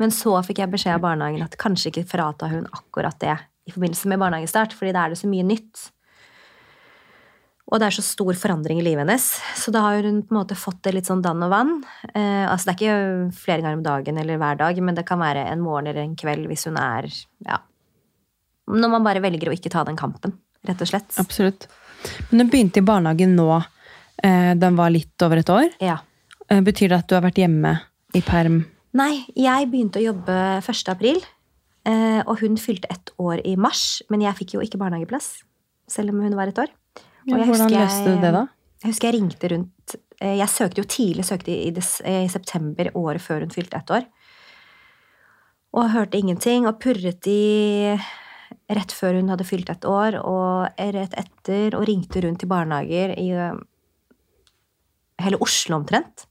B: Men så fikk jeg beskjed av barnehagen at kanskje ikke frata hun akkurat det i forbindelse med barnehagestart, fordi da er det så mye nytt. Og det er så stor forandring i livet hennes. Så da har hun på en måte fått det litt sånn dann og vann. Eh, altså det er ikke flere ganger om dagen eller hver dag, men det kan være en morgen eller en kveld hvis hun er Ja. Når man bare velger å ikke ta den kampen, rett og slett.
A: Absolutt. Men du begynte i barnehagen nå. Eh, den var litt over et år.
B: Ja.
A: Eh, betyr det at du har vært hjemme i perm?
B: Nei, jeg begynte å jobbe 1. april, eh, og hun fylte ett år i mars. Men jeg fikk jo ikke barnehageplass, selv om hun var et år.
A: Hvordan løste du det, da?
B: Jeg husker jeg ringte rundt eh, Jeg søkte jo tidlig, søkte i, des, eh, i september året før hun fylte ett år. Og hørte ingenting, og purret i rett før hun hadde fylt ett år, og rett etter, og ringte rundt til barnehager i eh, hele Oslo omtrent.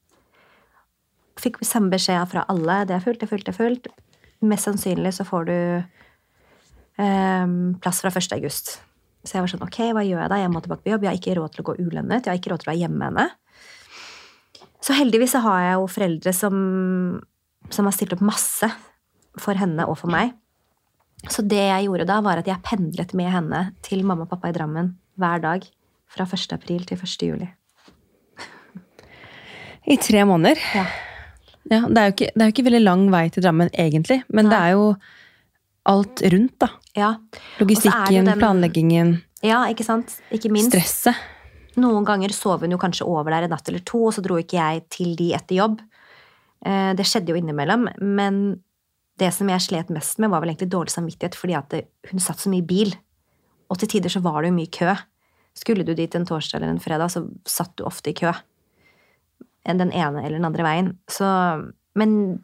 B: Fikk samme beskjed fra alle. Det er fullt, det er fullt, det er fullt. Mest sannsynlig så får du eh, plass fra 1. august. Så jeg var sånn, ok, hva gjør jeg da? Jeg må tilbake på jobb. Jeg har ikke råd til å gå ulønnet. Jeg har ikke råd til å være hjemme med henne. Så heldigvis så har jeg jo foreldre som, som har stilt opp masse for henne og for meg. Så det jeg gjorde da, var at jeg pendlet med henne til mamma og pappa i Drammen hver dag. Fra 1. april til 1. juli.
A: I tre måneder?
B: Ja.
A: Ja, det, er ikke, det er jo ikke veldig lang vei til Drammen, egentlig. Men det er jo alt rundt, da.
B: Ja,
A: Logistikken,
B: den-
A: planleggingen,
B: ja ikke sant? Ikke minst.
A: stresset.
B: Noen ganger sov hun jo kanskje over der en natt eller to, og så dro ikke jeg til de etter jobb. Eh, Det skjedde jo innimellom, men det som jeg slet mest med, var vel egentlig dårlig samvittighet, fordi at hun satt så mye i bil. Og til tider så var det jo mye kø. Skulle du dit en torsdag eller en fredag, så satt du ofte i kø. enn den ene eller den andre veien. Så, men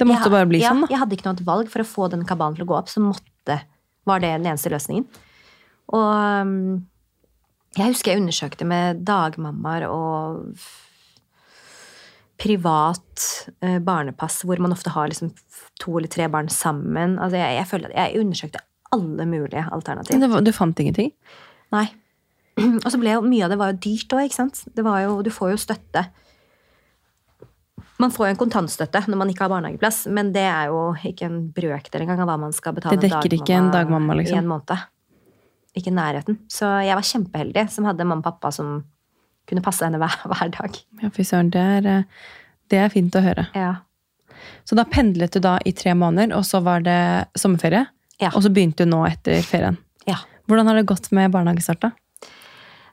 A: Det måtte
B: jeg,
A: bare bli
B: ja,
A: sånn, da.
B: Jeg hadde ikke noe valg for å få den kabalen til å gå opp. Så måtte, var det den eneste løsningen. Og um, jeg husker jeg undersøkte med dagmammaer og privat eh, barnepass, hvor man ofte har liksom to eller tre barn sammen. Altså jeg, jeg, følte at jeg undersøkte alle mulige alternativer.
A: Men du fant ingenting?
B: Nei. Og så ble jo mye av det var jo dyrt òg, ikke sant. Det var jo, du får jo støtte. Man får jo en kontantstøtte når man ikke har barnehageplass, men det er jo ikke en brøkdel engang av hva man skal betale
A: Det dekker ikke en dagmamma, liksom.
B: i en måned. Ikke nærheten. Så jeg var kjempeheldig som hadde mamma og pappa som kunne passe henne hver, hver dag.
A: Ja, fy søren. Det eh, det er fint å høre.
B: Ja.
A: Så da pendlet du da i tre måneder, og så var det sommerferie?
B: Ja.
A: Og så begynte du nå etter ferien.
B: ja.
A: Hvordan har det gått med barnehagestart, da?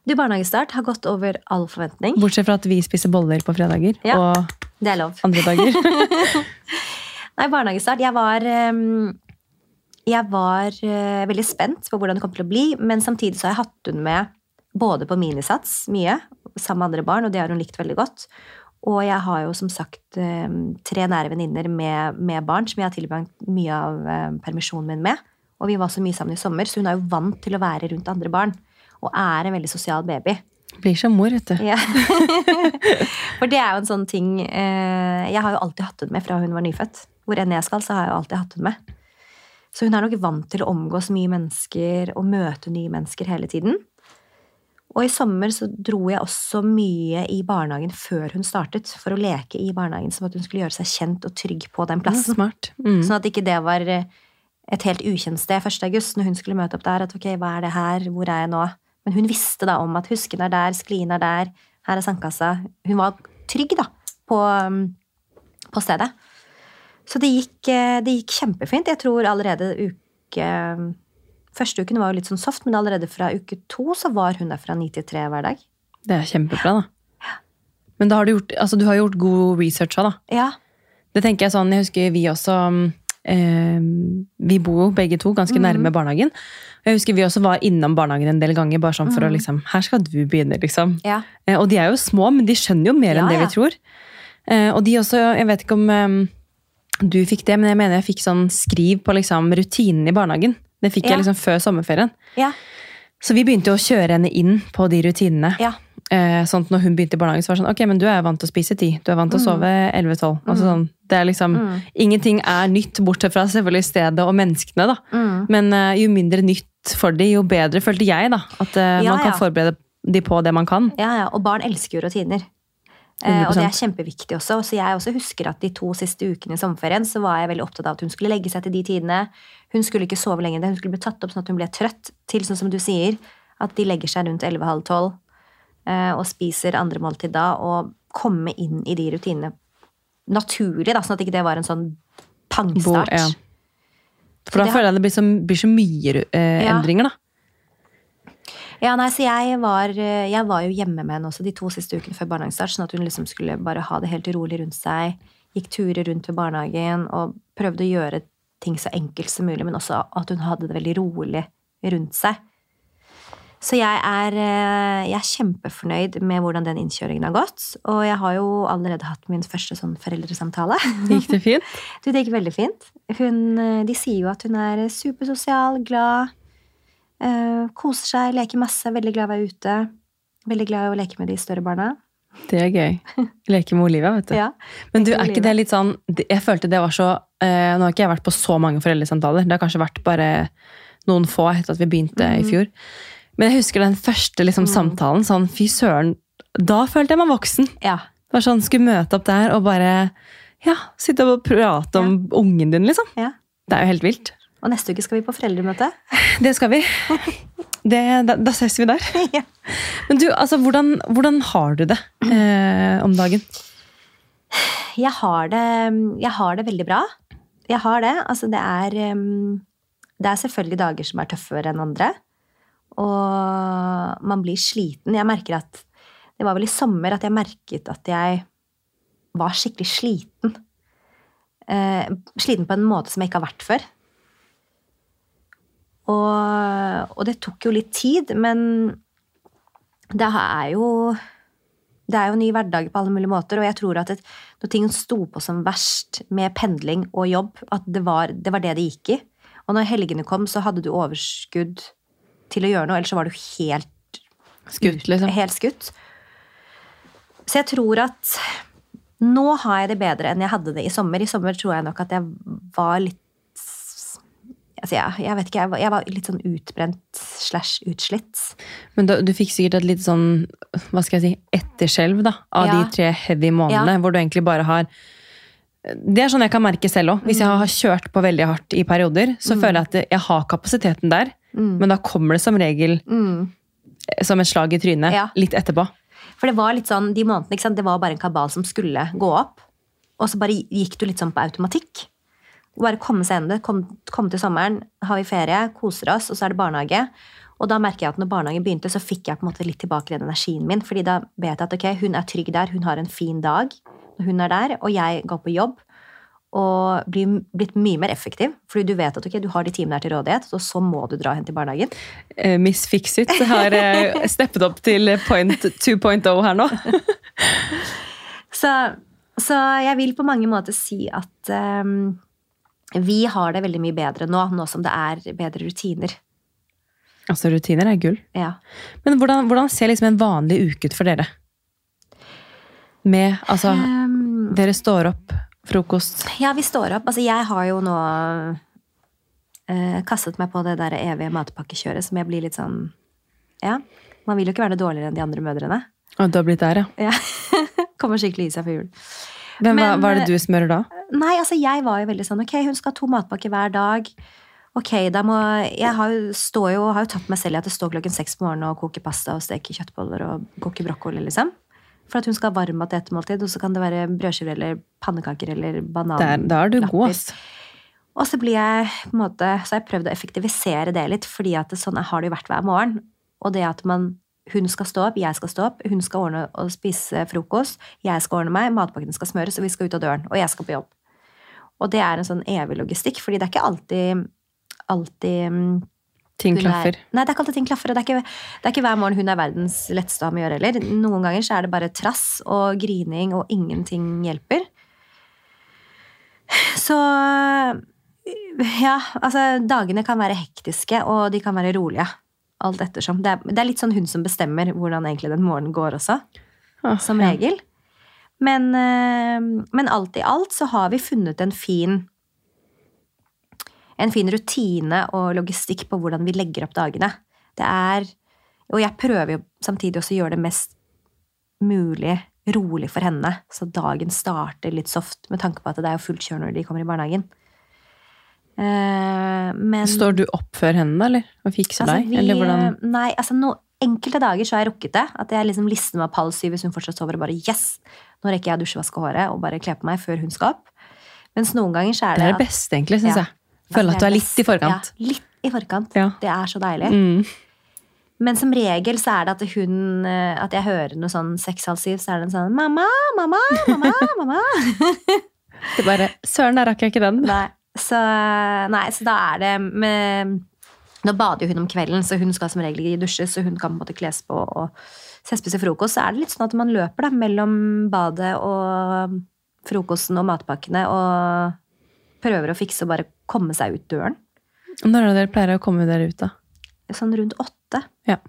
B: Du, barnehagestart har gått over all forventning.
A: Bortsett fra at vi spiser boller på fredager
B: Ja.
A: og
B: Det er lov.
A: andre dager.
B: Nei, barnehagestart. Jeg var, ehm, jeg var eh, veldig spent på hvordan det kom til å bli, men samtidig så har jeg hatt hun med både på minisats mye, sammen med andre barn, og det har hun likt veldig godt. Og jeg har jo som sagt ehm, tre nære venninner med, med barn som jeg har tilbrakt mye av eh, permisjonen min med. Og vi var så mye sammen i sommer, så hun er jo vant til å være rundt andre barn. Og er en veldig sosial baby.
A: Blir som mor, vet du.
B: Ja. For det er jo en sånn ting eh, Jeg har jo alltid hatt henne med fra hun var nyfødt. Hvor enn jeg skal, så har jeg jo alltid hatt henne med. Så hun er nok vant til å omgås mye mennesker og møte nye mennesker hele tiden. Og i sommer så dro jeg også mye i barnehagen før hun startet, for å leke i barnehagen, som at hun skulle gjøre seg kjent og trygg på den
A: Ja,
B: plassen.
A: smart. Mm.
B: Sånn at ikke det var eh, et helt ukjent sted 1. august, når hun skulle møte opp der. At ok, hva er det her, hvor er jeg nå? Men hun visste da om at husken er der, sklien er der, her er sandkassa. Hun var trygg da, på, um, på stedet. Så det gikk, eh, det gikk kjempefint. Jeg tror allerede uke Første uken var jo litt sånn soft, men allerede fra uke to så var hun der fra ni til tre hver dag.
A: Det er kjempebra, da. Men da har du, gjort, altså, du har gjort god research òg, da.
B: Ja.
A: Det tenker jeg sånn, jeg husker vi også eh, Vi bor jo begge to ganske nærme barnehagen. Jeg husker vi også var innom barnehagen en del ganger, bare sånn for å liksom Her skal du begynne, liksom.
B: ja.
A: Eh, og de er jo små, men de skjønner jo mer enn det
B: ja.
A: vi tror. Eh, og de også, jeg vet ikke om eh, du fikk det, men jeg mener jeg fikk sånn skriv på liksom rutinen i barnehagen. Det fikk
B: Ja.
A: jeg liksom før sommerferien.
B: Ja.
A: Så vi begynte jo å kjøre henne inn på de rutinene.
B: Ja.
A: Eh, sånn at når hun begynte i barnehagen, så var det sånn Ok, men du er vant til å spise ti. Du er vant til å sove 11-12. Altså sånn, det er liksom Ingenting er nytt, bortsett fra selvfølgelig stedet og menneskene, da.
B: Mm.
A: Men eh, jo mindre nytt for de, jo bedre følte jeg, da. At eh,
B: Ja,
A: man kan
B: ja.
A: forberede de på det man kan.
B: Ja, ja, og barn elsker jo rutiner. Eh, og det er kjempeviktig også. Så jeg også husker at de to siste ukene i sommerferien så var jeg veldig opptatt av at hun skulle legge seg til de tidene. Hun skulle ikke sove lenger. Hun skulle bli tatt opp sånn at hun ble trøtt. Til sånn som du sier, at de legger seg rundt 11.30 eh, og spiser andre måltid da. Og komme inn i de rutinene naturlig, da, sånn at ikke det var en sånn pangstart.
A: Bo- ja. For da
B: det
A: føler jeg det blir så, blir så mye eh,
B: Ja.
A: endringer, da.
B: Ja, nei, så jeg var, eh, jeg var jo hjemme med henne også de to siste ukene før barnehagestart, sånn at hun liksom skulle bare ha det helt rolig rundt seg. Gikk turer rundt ved barnehagen og prøvde å gjøre ting så enkelt som mulig, men også at hun hadde det veldig rolig rundt seg. Så jeg er, eh, jeg er kjempefornøyd med hvordan den innkjøringen har gått. Og jeg har jo allerede hatt min første sånn foreldresamtale.
A: Gikk det fint?
B: Du, det gikk veldig fint. Hun, eh, de sier jo at hun er supersosial, glad, eh, koser seg, leker masse, veldig glad i å være ute. Veldig glad i å leke med de større barna.
A: Det er gøy. Leke med Olivia, vet du.
B: Ja.
A: Men du, er ikke det litt sånn Jeg følte det var så eh, Nå har ikke jeg vært på så mange foreldresamtaler. Det har kanskje vært bare noen få etter at vi begynte i
B: Mhm.
A: fjor. Men jeg husker den første liksom, samtalen. Sånn, fy søren. Da følte jeg meg voksen.
B: ja.
A: Var sånn, Skulle møte opp der og bare ja, sitte og prate om ungen din, liksom.
B: ja.
A: Det er jo helt vilt.
B: Og neste uke skal vi på foreldremøte.
A: Det skal vi. Det, da, da ses vi der.
B: Ja.
A: Men du, altså, hvordan, hvordan har du det eh, om dagen?
B: Jeg har, det, jeg har det veldig bra. Jeg har det. Altså, det er um, Det er selvfølgelig dager som er tøffere enn andre. Og man blir sliten. Jeg merker at Det var vel i sommer at jeg merket at jeg var skikkelig sliten. Eh, sliten på en måte som jeg ikke har vært før. Og, og det tok jo litt tid, men det er jo det er jo ny hverdag på alle mulige måter, og jeg tror at et, når ting sto på som verst med pendling og jobb, at det var, det var det det gikk i. Og når helgene kom, så hadde du overskudd til å gjøre noe, ellers så var du helt
A: Skutt, liksom.
B: Helt skutt. Så jeg tror at nå har jeg det bedre enn jeg hadde det i sommer. I sommer tror jeg nok at jeg var litt altså jeg, jeg vet ikke, jeg var, jeg var litt sånn utbrent slash utslitt.
A: Men da, du fikk sikkert et litt sånn hva skal jeg si, etterskjelv da, av
B: Ja.
A: de tre heavy månedene,
B: Ja.
A: hvor du egentlig bare har Det er sånn jeg kan merke selv òg. Hvis jeg
B: Mm.
A: har kjørt på veldig hardt i perioder, så føler jeg at jeg har kapasiteten der, men da kommer det som regel
B: Mm.
A: som et slag i trynet
B: Ja.
A: litt etterpå.
B: For det var litt sånn, de månedene, ikke sant, det var bare en kabal som skulle gå opp. Og så bare gikk du litt sånn på automatikk. Og bare komme seg gjennom det. Kom, komme til sommeren, har vi ferie, koser oss, og så er det barnehage. Og da merker jeg at når barnehagen begynte, så fikk jeg på en måte litt tilbake den energien min. fordi da vet jeg at ok, hun er trygg der, hun har en fin dag når hun er der, og jeg går på jobb. Og blir blitt mye mer effektiv, fordi du vet at okay, du har de timene her til rådighet, og så må du dra hen til barnehagen.
A: Eh, Miss Fixit har eh, steppet opp til point 2.0 her nå.
B: Så, så jeg vil på mange måter si at um, vi har det veldig mye bedre nå, nå som det er bedre rutiner.
A: Altså, rutiner er gull.
B: Ja.
A: Men hvordan, hvordan ser liksom en vanlig uke ut for dere? Med, altså,
B: um,
A: dere står opp, frokost
B: ja, vi står opp. Altså, jeg har jo nå eh, kastet meg på det der evige matpakkekjøret som jeg blir litt sånn Ja. Man vil jo ikke være noe dårligere enn de andre mødrene.
A: Og du har blitt der, ja.
B: Ja. Kommer skikkelig i seg for jul.
A: Men,
B: Men,
A: hva er det du smører da?
B: Nei, altså jeg var jo veldig sånn Ok, hun skal ha to matpakker hver dag. Ok, da må Jeg har jo, står jo, har jo tatt meg selv i at det står klokken seks på morgenen og koker pasta og steker kjøttboller og koker brokkoli, liksom. For at hun skal ha varmmat til ettermåltid, og så kan det være brødskiver eller pannekaker eller banan.
A: Der, da er du god, ass.
B: Og så blir jeg på en måte, så har jeg prøvd å effektivisere det litt, fordi at det, sånn har det jo vært hver morgen. Og det at man, hun skal stå opp, jeg skal stå opp, hun skal ordne og spise frokost, jeg skal ordne meg, matpakkene skal smøres, og vi skal ut av døren. Og jeg skal på jobb. Og det er en sånn evig logistikk, fordi det er ikke alltid, alltid mm,
A: Ting
B: er-
A: klaffer.
B: Nei, det er ikke alltid ting klaffer. og Det er ikke, det er ikke hver morgen hun er verdens letteste å ha med å gjøre heller. Noen ganger så er det bare trass og grining, og ingenting hjelper. Så ja, altså dagene kan være hektiske, og de kan være rolige. Alt ettersom. Det er, det er litt sånn hun som bestemmer hvordan egentlig den morgenen går også,
A: Ah,
B: som
A: ja.
B: regel. Men, eh, men alt i alt så har vi funnet en fin en fin rutine og logistikk på hvordan vi legger opp dagene. Det er, og jeg prøver jo samtidig også å gjøre det mest mulig rolig for henne, så dagen starter litt soft, med tanke på at det er jo fullt kjør når de kommer i barnehagen. Eh, men
A: Står du opp før henne, eller? Og fikser
B: altså,
A: deg?
B: vi-
A: Eller hvordan
B: Nei, altså no, enkelte dager så har jeg rukket det. At jeg liksom lister meg opp halv syv hvis hun fortsatt sover, og bare yes! Nå rekker jeg å dusje, vaske håret og bare kle på meg før hun skal opp. Mens noen ganger så er
A: Det
B: det
A: er det beste, egentlig, syns
B: Ja.
A: jeg. Føler at du er litt i forkant.
B: Ja, litt i forkant.
A: Ja.
B: Det er så deilig.
A: Mm.
B: Men som regel så er det at hun eh, At jeg hører noe sånn seks-halv syv, så er det en sånn Mamma, mamma, mamma, mamma.
A: Det er bare Søren, der rakk jeg ikke den.
B: Nei, så, nei, så da er det med Nå bader hun om kvelden, så hun skal som regel ikke dusje, så hun kan på en måte kles på og spise frokost. Så er det litt sånn at man løper da, mellom badet og frokosten og matpakkene og prøver å fikse og bare komme seg ut døren.
A: Når er det dere pleier å komme dere ut, da?
B: Sånn rundt åtte.
A: Ja.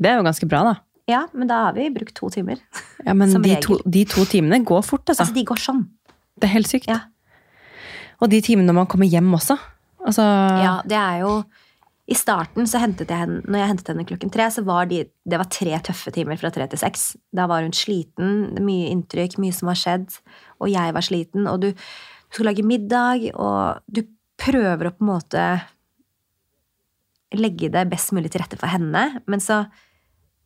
A: Det er jo ganske bra, da.
B: Ja, men da har vi brukt to timer.
A: Ja, Men de to, de to timene går fort, altså.
B: Altså, de går sånn.
A: Det er helt sykt.
B: Ja.
A: Og de timene når man kommer hjem også. Altså,
B: Ja, det er jo I starten, så hentet jeg henne, når jeg hentet henne klokken tre, så var de, det var tre tøffe timer fra tre til seks. Da var hun sliten, mye inntrykk, mye som har skjedd, og jeg var sliten. Og du, du skal lage middag, og du prøver å på en måte legge det best mulig til rette for henne, men så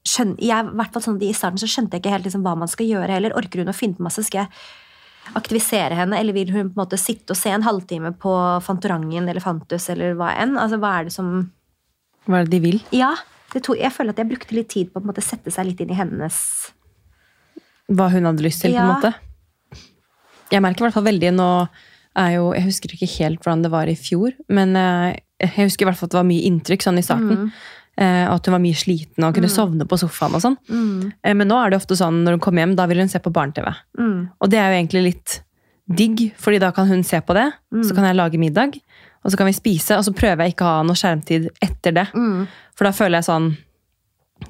B: skjønner jeg, i hvert fall sånn, I starten så skjønte jeg ikke helt liksom, hva man skal gjøre heller. Orker hun å finne på masse? Skal jeg aktivisere henne, eller vil hun på en måte sitte og se en halvtime på Fantorangen eller Fantus eller hva enn? Altså, hva er det som
A: Hva er det de vil?
B: Ja, det to, jeg føler at jeg brukte litt tid på å måte sette seg litt inn i hennes
A: Hva hun hadde lyst til, på en måte. Jeg merker i hvert fall veldig nå jo, Jeg husker ikke helt hvordan det var i fjor, men eh, jeg husker i hvert fall at det var mye inntrykk sånn i starten.
B: Mm.
A: Eh, at hun var mye sliten og kunne sovne på sofaen. og sånn. Eh, men nå er det ofte sånn når hun kommer hjem, da vil hun se på barne-TV.
B: Mm.
A: Og det er jo egentlig litt digg, fordi da kan hun se på det, så kan jeg lage middag, og så kan vi spise, og så prøver jeg ikke å ha noe skjermtid etter det.
B: Mm.
A: For da føler jeg sånn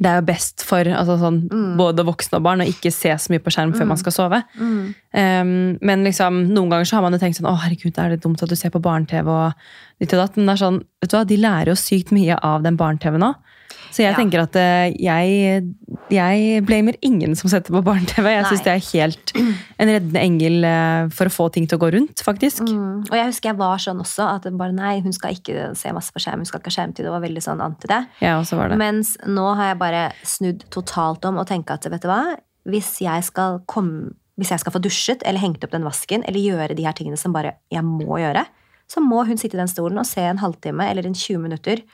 A: Det er jo best for altså sånn,
B: Mm.
A: både voksne og barn å ikke se så mye på skjerm før man skal sove. Um, men liksom, noen ganger så har man jo tenkt sånn Å, herregud, er det dumt at du ser på barne-TV og ditt og datt? Men det er sånn, vet du hva, de lærer jo sykt mye av den barne-TV nå. Så jeg
B: Ja.
A: tenker at eh, jeg, jeg blamer ingen som setter på barne-TV. Jeg syns det er helt en reddende engel eh, for å få ting til å gå rundt, faktisk.
B: Mm. Og jeg husker jeg var sånn også, at bare nei, hun skal ikke se masse på skjerm, hun skal ikke ha skjermtid. Og var veldig sånn anti det.
A: Ja, også var det.
B: Mens nå har jeg bare snudd totalt om og tenker at vet du hva, hvis jeg skal komme hvis jeg skal få dusjet eller hengt opp den vasken eller gjøre de her tingene som bare jeg må gjøre, så må hun sitte i den stolen og se en halvtime eller en 20 minutter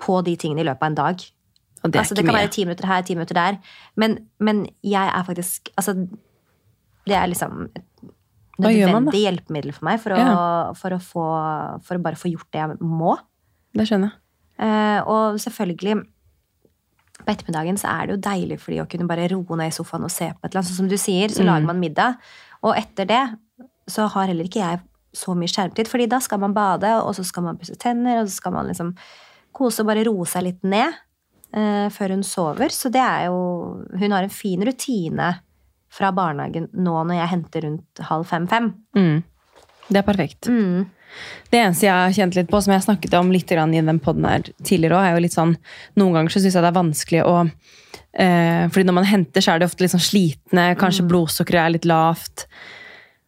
B: på de tingene i løpet av en dag.
A: Det
B: altså, det kan
A: mye.
B: være ti minutter her, ti minutter der. Men, men jeg er faktisk Altså, det er liksom et nødvendig hjelpemiddel for meg for å,
A: Ja.
B: for å få For å bare få gjort det jeg må.
A: Det skjønner jeg.
B: Eh, og selvfølgelig på ettermiddagen så er det jo deilig for de å kunne bare roe ned i sofaen og se på et eller annet. Sånn som du sier, så
A: Mm.
B: lager man middag. Og etter det så har heller ikke jeg så mye skjermtid, fordi da skal man bade, og så skal man pusse tenner, og så skal man liksom kose og bare roe seg litt ned før hun sover. Så det er jo Hun har en fin rutine fra barnehagen nå når jeg henter rundt halv fem-fem.
A: Mm. Det er perfekt.
B: Mm.
A: Det eneste jeg har kjent litt på, som jeg snakket om litt i den podden her tidligere òg, er jo litt sånn Noen ganger så syns jeg det er vanskelig å eh, fordi når man henter, så er de ofte litt sånn slitne. Kanskje blodsukkeret er litt lavt.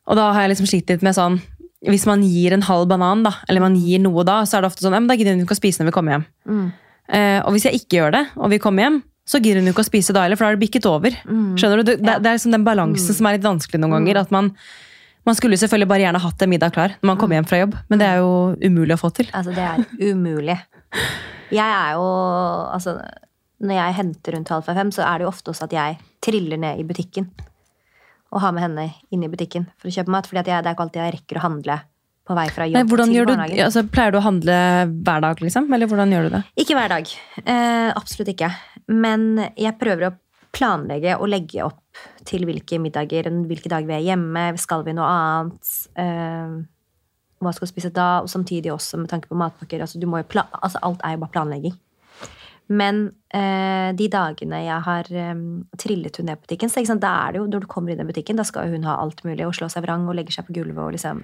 A: Og da har jeg liksom slitt litt med sånn Hvis man gir en halv banan, da, eller man gir noe da, så er det ofte sånn ja, men da gidder hun ikke å spise når vi kommer hjem.
B: Mm.
A: Eh, og hvis jeg ikke gjør det, og vi kommer hjem, så gidder hun ikke å spise da heller, for da er det bikket over. Skjønner du? Det, ja. det er liksom den balansen som er litt vanskelig noen ganger. at man man skulle selvfølgelig bare gjerne hatt en middag klar når man kommer hjem fra jobb, men det er jo umulig å få til.
B: Altså, det er umulig. Jeg er jo Altså, når jeg henter rundt halv fem, så er det jo ofte også at jeg triller ned i butikken. Og har med henne inn i butikken for å kjøpe mat. For det er ikke alltid jeg rekker å handle på vei fra jobb
A: Nei,
B: til
A: gjør du, altså, Pleier du å handle hver dag, liksom? Eller hvordan gjør du det?
B: Ikke hver dag. Eh, absolutt ikke. Men jeg prøver å planlegge og legge opp til hvilke middager, hvilke dager vi er hjemme, skal vi noe annet, eh, hva skal vi spise da, og samtidig også med tanke på matpakker. Altså, du må jo pla altså, alt er jo bare planlegging. Men eh, de dagene jeg har eh, trillet hun ned butikken, så da er det jo, når du kommer inn i butikken, da skal hun ha alt mulig og slå seg vrang og legge seg på gulvet og liksom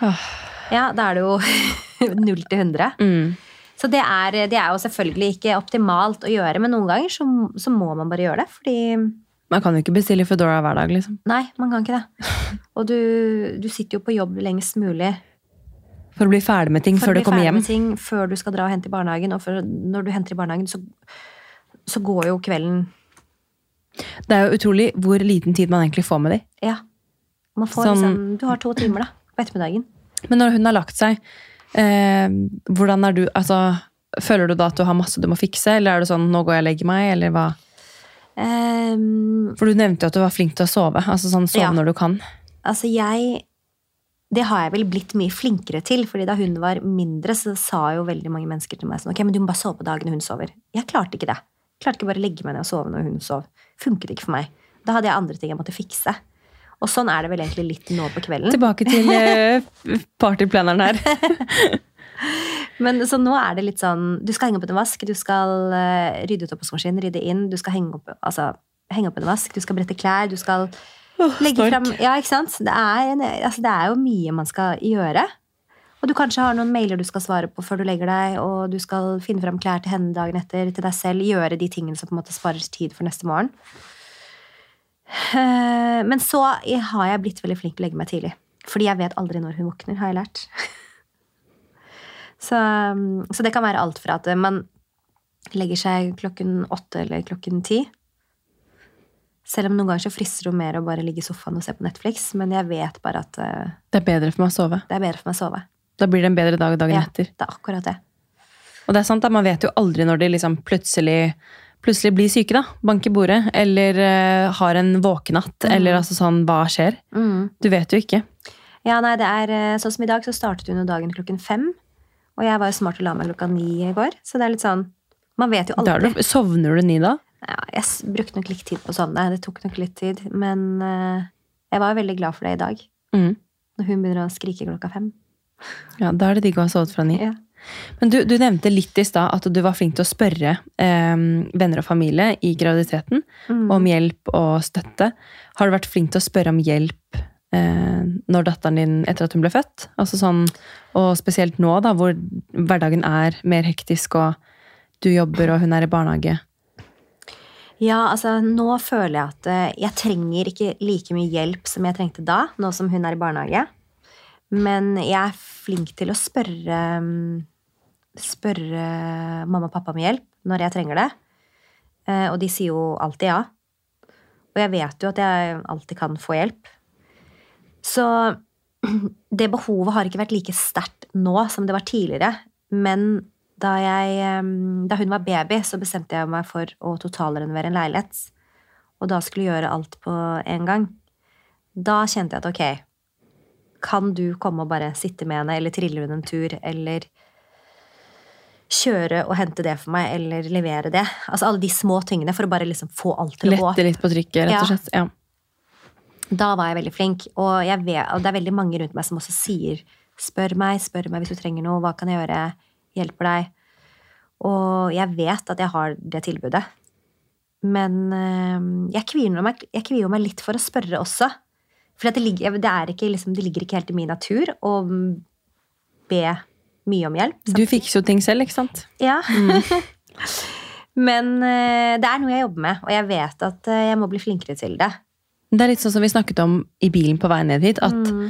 B: Ja, da er det jo null til 100.
A: Mm.
B: Så det er, det er jo selvfølgelig ikke optimalt å gjøre, men noen ganger så, så må man bare gjøre det. Fordi
A: Man kan jo ikke bestille Foodora hver dag, liksom.
B: Nei, man kan ikke det. Og du, du sitter jo på jobb lengst mulig
A: For å bli ferdig med ting
B: for
A: før
B: å bli ferdig med ting før du skal dra og hente i barnehagen. Og for, når du henter i barnehagen, så, så går jo kvelden
A: Det er jo utrolig hvor liten tid man egentlig får med dem.
B: Ja. Man får
A: Sånn-
B: liksom, du har to timer da, på ettermiddagen.
A: Men når hun har lagt seg, eh, hvordan er du altså, Føler du da at du har masse du må fikse, eller er det sånn 'nå går jeg og legger meg', eller hva?
B: Um,
A: For du nevnte jo at du var flink til å sove. Altså sånn sove
B: Ja.
A: når du kan.
B: Altså, jeg Det har jeg vel blitt mye flinkere til, fordi da hun var mindre, så sa jo veldig mange mennesker til meg sånn Ok, men du må bare sove på dagen når hun sover. Jeg klarte ikke det. Jeg klarte ikke bare å legge meg ned og sove når hun sov. Funket ikke for meg. Da hadde jeg andre ting jeg måtte fikse. Og sånn er det vel egentlig litt nå på kvelden.
A: Tilbake til eh, partyplaneren her.
B: Men så nå er det litt sånn Du skal henge opp en vask, du skal eh, rydde ut oppvaskmaskinen, rydde inn, du skal henge opp, altså, henge opp en vask, du skal brette klær, du skal legge
A: stork.
B: frem Ja, ikke sant? Det er, en, altså, det er jo mye man skal gjøre. Og du kanskje har noen mailer du skal svare på før du legger deg, og du skal finne frem klær til henne dagen etter, til deg selv, gjøre de tingene som på en måte sparer tid for neste morgen. Eh, Men så har jeg blitt veldig flink til å legge meg tidlig. Fordi jeg vet aldri når hun våkner, har jeg lært. Så, så det kan være alt fra at man legger seg klokken åtte eller klokken ti. Selv om noen ganger så frister det mer å bare ligge i sofaen og se på Netflix. Men jeg vet bare at eh,
A: Det er bedre for meg å sove.
B: det er bedre for meg å sove.
A: Da blir det en bedre dag dagen
B: Ja,
A: etter.
B: det er akkurat det.
A: Og det er sant, da, man vet jo aldri når de liksom plutselig, plutselig blir syke, da. Bank i bordet. Eller uh, har en våkenatt. Eller altså sånn, hva skjer?
B: Mm.
A: Du vet jo ikke.
B: Ja, nei, det er eh, sånn som i dag, så startet hun dagen klokken fem. Og jeg var jo smart og la meg klokka ni i går. Så det er litt sånn Man vet jo aldri.
A: du, sovner du ni da?
B: Ja, jeg brukte nok litt tid på å sovne. Det tok nok litt tid. Men uh, jeg var veldig glad for det i dag.
A: Mm.
B: Når hun begynner å skrike klokka fem.
A: Ja, Da er det digg å ha sovet fra ni.
B: Ja.
A: Men du, du nevnte litt i stad at du var flink til å spørre eh, venner og familie i graviditeten
B: Mm.
A: om hjelp og støtte. Har du vært flink til å spørre om hjelp eh, når datteren din etter at hun ble født? Altså sånn, og spesielt nå, da, hvor hverdagen er mer hektisk, og du jobber og hun er i barnehage.
B: Ja, altså nå føler jeg at eh, jeg trenger ikke like mye hjelp som jeg trengte da, nå som hun er i barnehage. Men jeg er flink til å spørre mm, Spørre mamma og pappa om hjelp når jeg trenger det. Eh, Og de sier jo alltid ja. Og jeg vet jo at jeg alltid kan få hjelp. Så det behovet har ikke vært like sterkt nå som det var tidligere. Men da, jeg, eh, da hun var baby, så bestemte jeg meg for å totalrenovere en leilighet. Og da skulle gjøre alt på en gang. Da kjente jeg at ok, kan du komme og bare sitte med henne, eller trille hun en tur, eller kjøre og hente det for meg, eller levere det? Altså alle de små tingene for å bare liksom få alt til å gå.
A: Lette litt på trykket, rett og slett. Ja.
B: Da var jeg veldig flink, og, jeg vet, og det er veldig mange rundt meg som også sier spør meg, spør meg hvis du trenger noe, hva kan jeg gjøre, hjelper deg. Og jeg vet at jeg har det tilbudet. Men øh, jeg kvier meg, jeg kvier meg litt for å spørre også. For det, ligger, det, ikke, liksom, det ligger ikke helt i min natur å be mye om hjelp.
A: Du fikser jo ting selv, ikke sant?
B: Ja. Men øh, det er noe jeg jobber med, og jeg vet at øh, jeg må bli flinkere til det.
A: Det er litt sånn som vi snakket om i bilen på vei ned hit, at
B: Mm.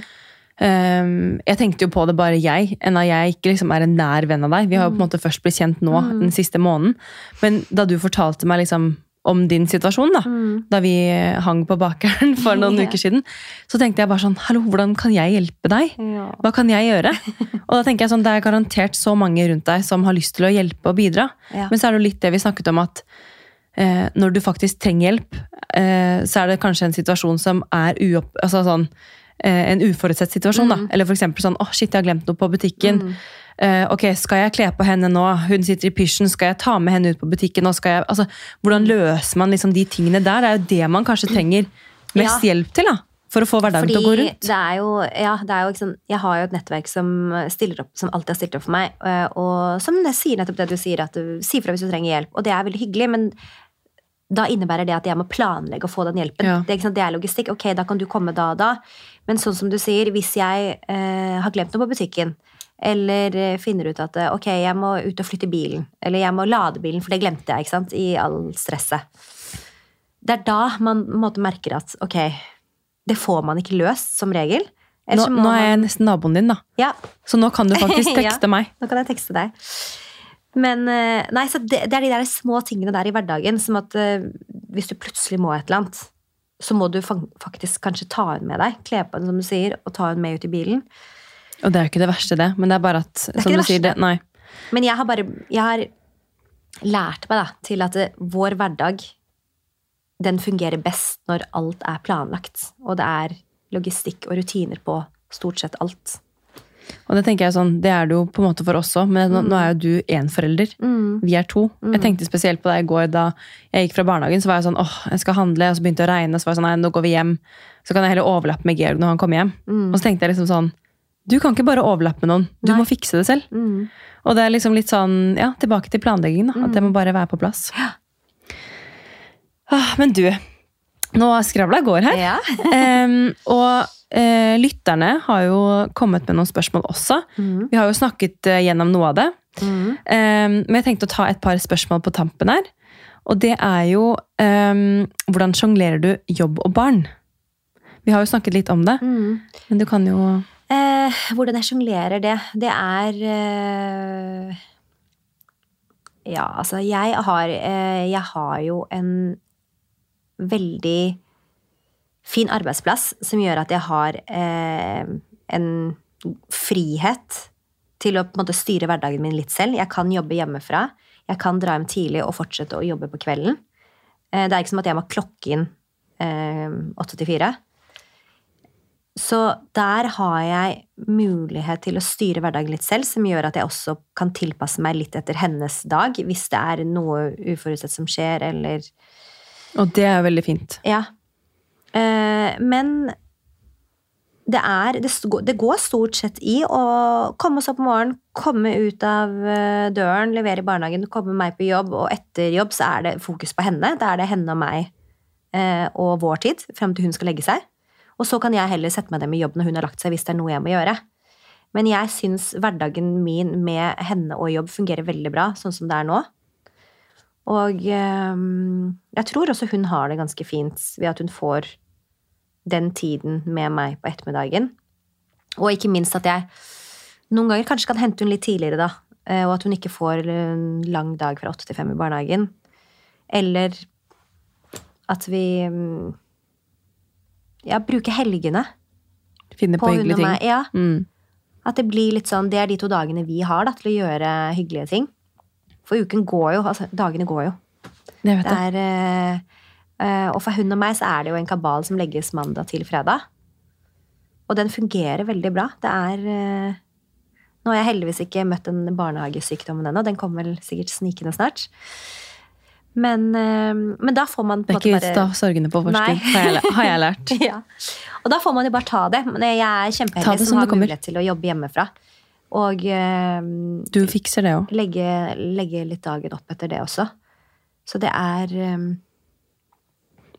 A: Um, jeg tenkte jo på det bare jeg, enn at jeg ikke liksom er en nær venn av deg. Vi har jo på en måte først blitt kjent nå, den siste måneden. Men da du fortalte meg liksom om din situasjon, da, da vi hang på bakeren for noen
B: yeah.
A: uker siden, så tenkte jeg bare sånn, hallo, hvordan kan jeg hjelpe deg?
B: Ja.
A: Hva kan jeg gjøre? Og da tenker jeg sånn, Det er garantert så mange rundt deg som har lyst til å hjelpe og bidra.
B: Ja.
A: Men så er det jo litt det vi snakket om, at eh, når du faktisk trenger hjelp, eh, så er det kanskje en situasjon som er uopp... Altså sånn, eh, en uforutsett situasjon. da. Eller for eksempel sånn åh shit, jeg har glemt noe på butikken. Eh, ok, Skal jeg kle på henne nå? Hun sitter i pysjen. Skal jeg ta med henne ut på butikken? nå? Skal jeg, altså, Hvordan løser man liksom de tingene der? Det er jo det man kanskje trenger mest hjelp til. da, For å få hverdagen til å gå rundt.
B: det er jo, ja, det er jo sånn, Jeg har jo et nettverk som opp, som alltid har stilt opp for meg. øh, Og som sier nettopp det du sier, at du sier fra hvis du trenger hjelp. Og det er veldig hyggelig, men da innebærer det at jeg må planlegge å få den hjelpen.
A: Ja.
B: Det, er det er logistikk. Ok, da kan du komme da og da. Men sånn som du sier, hvis jeg eh, har glemt noe på butikken, eller eh, finner ut at eh, ok, jeg må ut og flytte bilen, eller jeg må lade bilen, for det glemte jeg ikke sant, i all stresset. Det er da man måte merker at ok, det får man ikke løst som regel.
A: Nå, nå er jeg nesten naboen din, da.
B: ja,
A: Så nå kan du faktisk
B: Ja.
A: tekste meg.
B: nå kan jeg tekste deg. Men eh, nei, så det, det er de der små tingene der i hverdagen, som at uh, hvis du plutselig må et eller annet, så må du faktisk kanskje ta henne med deg, kle på henne som du sier, og ta henne med ut i bilen.
A: Og det er jo ikke det verste, det. Men det er bare at,
B: er
A: som du
B: det
A: sier, det, nei.
B: Men jeg har bare jeg har lært meg da, til at det, vår hverdag den fungerer best når alt er planlagt, og det er logistikk og rutiner på stort sett alt.
A: Og det tenker jeg sånn, det er det jo på en måte for oss òg, men nå, nå er jo du én forelder. Vi er to. Jeg tenkte spesielt på det i går da jeg gikk fra barnehagen. Så var jeg sånn åh, jeg skal handle, og så begynte det å regne, og så var jeg sånn nei, nå går vi hjem. Så kan jeg heller overlappe med Georg når han kommer hjem. Og så tenkte jeg liksom sånn Du kan ikke bare overlappe med noen, du
B: Nei.
A: må fikse det selv. Og det er liksom litt sånn, ja, tilbake til planleggingen. At det må bare være på plass. Ah, men du, nå skravla går her.
B: Ja.
A: um, og uh, lytterne har jo kommet med noen spørsmål også. Vi har jo snakket uh, gjennom noe av det. Um, men jeg tenkte å ta et par spørsmål på tampen her. Og det er jo um, hvordan sjonglerer du jobb og barn? Vi har jo snakket litt om det, men du kan jo
B: Eh, hvordan jeg sjonglerer det, det er eh, Ja, altså, jeg har, eh, jeg har jo en veldig fin arbeidsplass som gjør at jeg har eh, en frihet til å på en måte styre hverdagen min litt selv. Jeg kan jobbe hjemmefra. Jeg kan dra hjem tidlig og fortsette å jobbe på kvelden. Eh, det er ikke som at jeg må klokke inn eh, åtte til fire. Så der har jeg mulighet til å styre hverdagen litt selv, som gjør at jeg også kan tilpasse meg litt etter hennes dag, hvis det er noe uforutsett som skjer, eller
A: Og det er veldig fint.
B: Ja. Eh, men det er det, går stort sett i å komme oss opp om morgenen, komme ut av eh, døren, levere i barnehagen, komme meg på jobb, og etter jobb så er det fokus på henne. Da er det henne og meg eh, og vår tid frem til hun skal legge seg. Og så kan jeg heller sette meg ned med jobb når hun har lagt seg, hvis det er noe jeg må gjøre. Men jeg syns hverdagen min med henne og jobb fungerer veldig bra, sånn som det er nå. Og eh, jeg tror også hun har det ganske fint ved at hun får den tiden med meg på ettermiddagen. Og ikke minst at jeg noen ganger kanskje kan hente hun litt tidligere, da. eh, Og at hun ikke får en lang dag fra åtte til fem i barnehagen. Eller at vi mm, ja, bruker helgene
A: Finne på,
B: på
A: hyggelige ting.
B: meg. Ja,
A: Mm.
B: at det blir litt sånn, det er de to dagene vi har da, til å gjøre hyggelige ting. For uken går jo, altså dagene går jo.
A: Det vet
B: Det er, eh, eh, og for hun og meg så er det jo en kabal som legges mandag til fredag. Og den fungerer veldig bra. Det er eh, Nå har jeg heldigvis ikke møtt den barnehagesykdommen ennå. Den kommer vel sikkert snikende snart. Men, eh, men da får man på
A: Det
B: en
A: er ikke ha sorgene på forskudd, har, har jeg lært.
B: ja. Og da får man jo bare ta det. Men jeg er
A: Ta
B: kjempeheldig som har mulighet til å jobbe hjemmefra. Og eh,
A: Du fikser det òg.
B: legge, legge litt dagen opp etter det også. Så det er eh,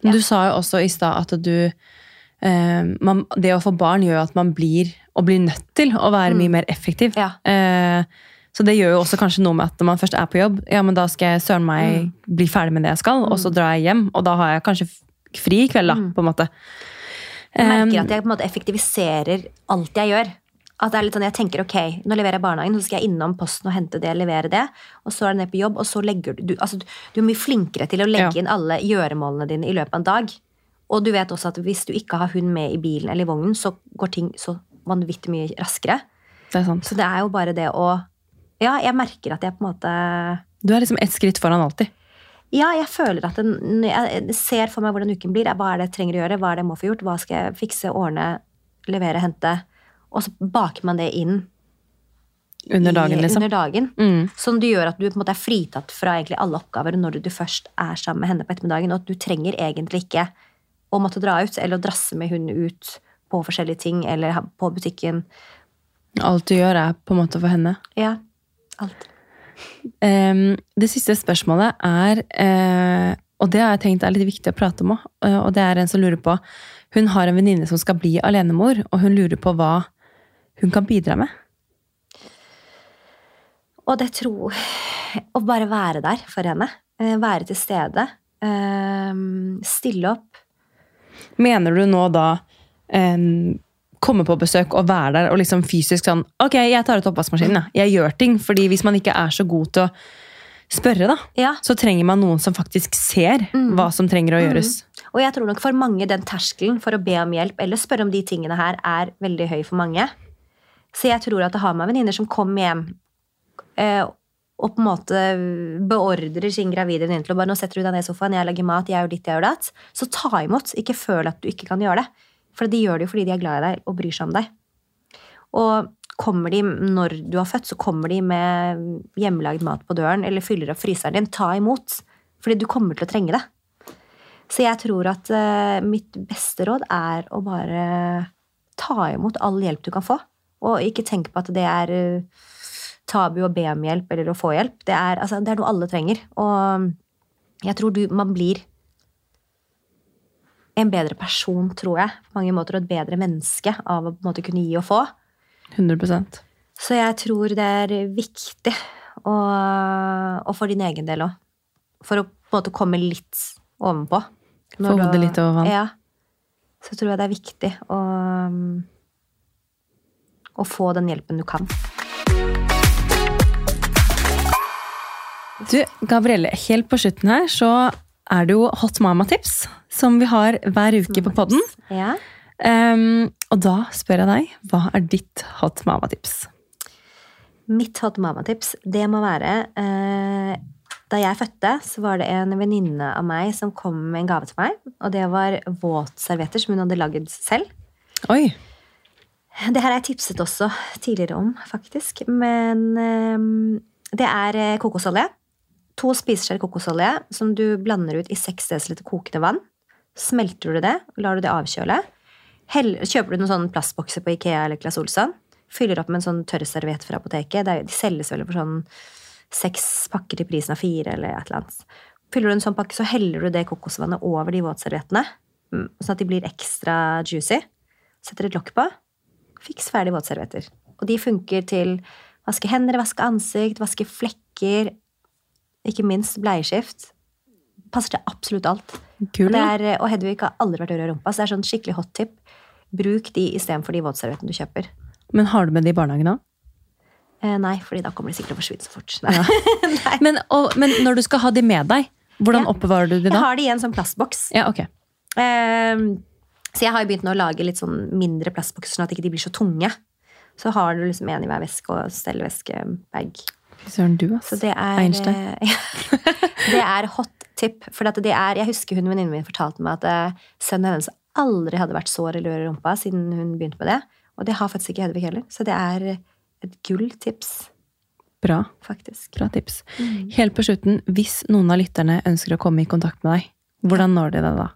A: ja. du sa jo også i stad at du eh, man, Det å få barn gjør at man blir, og blir nødt til, å være mye mer effektiv.
B: Ja.
A: Eh, så det gjør jo også kanskje noe med at når man først er på jobb, ja, men da skal jeg søren meg bli ferdig med det jeg skal, og så drar jeg hjem, og da har jeg kanskje fri i kveld, da, på en måte.
B: Jeg merker at jeg på en måte effektiviserer alt jeg gjør. At det er litt sånn, jeg tenker ok, nå leverer jeg barnehagen, så skal jeg innom posten og hente det, levere det, og så er det ned på jobb, og så legger du Du, altså, du er mye flinkere til å legge
A: Ja.
B: inn alle gjøremålene dine i løpet av en dag. Og du vet også at hvis du ikke har hund med i bilen eller i vognen, så går ting så vanvittig mye raskere.
A: det.
B: Så det er jo bare det å Ja, jeg merker at jeg på en måte
A: Du er liksom ett skritt foran alltid.
B: Ja, jeg føler at den, jeg ser for meg hvordan uken blir. Hva er det jeg trenger å gjøre? Hva er det jeg må få gjort? Hva skal jeg fikse, ordne, levere, hente? Og så baker man det inn
A: Under dagen, liksom.
B: Under dagen.
A: Mm.
B: Som det gjør at du på en måte er fritatt fra egentlig alle oppgaver når du først er sammen med henne på ettermiddagen. Og at du trenger egentlig ikke å måtte dra ut eller å drasse med hun ut på forskjellige ting eller på butikken.
A: Alt du gjør, er på en måte for henne.
B: Ja, alt.
A: Um, det siste spørsmålet er, uh, og det har jeg tenkt er litt viktig å prate om òg, og det er en som lurer på Hun har en venninne som skal bli alenemor, og hun lurer på hva hun kan bidra med.
B: Og det tror Å bare være der for henne. eh, Være til stede. eh, Stille opp.
A: Mener du nå da komme på besøk og være der og liksom fysisk sånn Ok, jeg tar ut oppvaskmaskinen. Jeg. Jeg gjør ting. fordi hvis man ikke er så god til å spørre, da,
B: Ja.
A: så trenger man noen som faktisk ser hva som trenger å gjøres.
B: Og jeg tror nok for mange den terskelen for å be om hjelp eller spørre om de tingene her er veldig høy for mange. Så jeg tror at det har med venninner som kommer hjem eh, og på en måte beordrer sin gravide venninne til å bare nå setter du deg ned i sofaen, jeg lager mat, jeg gjør ditt, jeg gjør datt. Så ta imot. Ikke føl at du ikke kan gjøre det. For de gjør det jo fordi de er glad i deg og bryr seg om deg. Og kommer de når du har født, så kommer de med hjemmelagd mat på døren eller fyller opp fryseren din. Ta imot. Fordi du kommer til å trenge det. Så jeg tror at uh, mitt beste råd er å bare ta imot all hjelp du kan få. Og ikke tenk på at det er eh, tabu å be om hjelp eller å få hjelp. Det er, altså, det er noe alle trenger. Og jeg tror du, man blir en bedre person, tror jeg, på mange måter, og et bedre menneske av å på en måte kunne gi og få.
A: 100%
B: Så jeg tror det er viktig, og, og for din egen del òg. For å på en måte komme litt ovenpå.
A: Få hodet litt over vann.
B: Ja. Så tror jeg det er viktig å, å få den hjelpen du kan.
A: Du, Gabrielle, helt på slutten her så er det jo Hot Mama-tips, som vi har hver uke på podden.
B: Ja.
A: Um, og da spør jeg deg, hva er ditt Hot Mama-tips?
B: Mitt hot mama-tips, det må være uh, Da jeg fødte, så var det en venninne av meg som kom med en gave til meg. Og det var våtservietter som hun hadde lagd selv.
A: Oi.
B: Det her har jeg tipset også tidligere om, faktisk. Men um, det er eh, kokosolje. To spiseskjeer kokosolje som du blander ut i 6 dl kokende vann. Smelter du det, lar du det avkjøle. Hell, kjøper du noen sånne plastbokser på Ikea eller Claes Olsson. Fyller opp med en sånn tørrserviett fra apoteket. De selges vel for sånn seks pakker til prisen av fire eller et eller annet. Fyller du en sånn pakke, så heller du det kokosvannet over de våtserviettene. mm, Sånn at de blir ekstra juicy. Setter et lokk på. Fiks ferdig våtservietter. Og de funker til vaske hender, vaske ansikt, vaske flekker. Ikke minst bleieskift. Passer til absolutt alt.
A: Kul.
B: Og, er, og Hedvig har aldri vært rød i rumpa, så det er sånn skikkelig hot tip. Bruk de istedenfor de våtserviettene du kjøper.
A: Men har du med de i barnehagen òg?
B: Eh, nei, fordi da kommer de sikkert til å forsvinne så fort. Nei.
A: Men, og- men når du skal ha de med deg, hvordan
B: Ja.
A: oppbevarer du de da?
B: Jeg har de i en sånn plastboks.
A: Ja, ok.
B: eh, så jeg har jo begynt å lage litt sånn mindre plastbokser, sånn at de ikke blir så tunge. Så har du liksom en i hver veske og stelleveske-bag.
A: Fy Søren, du, ass.
B: Så det er
A: Einstein.
B: eh, Det er hot tip. For at det er, jeg husker hun venninnen min fortalte meg at eh, sønnen hennes aldri hadde vært sår eller rød i rumpa siden hun begynte med det. Og det har faktisk ikke Hedvig heller. Så det er et gulltips,
A: Bra.
B: faktisk.
A: Bra tips. Helt på slutten, hvis noen av lytterne ønsker å komme i kontakt med deg, hvordan når de deg da?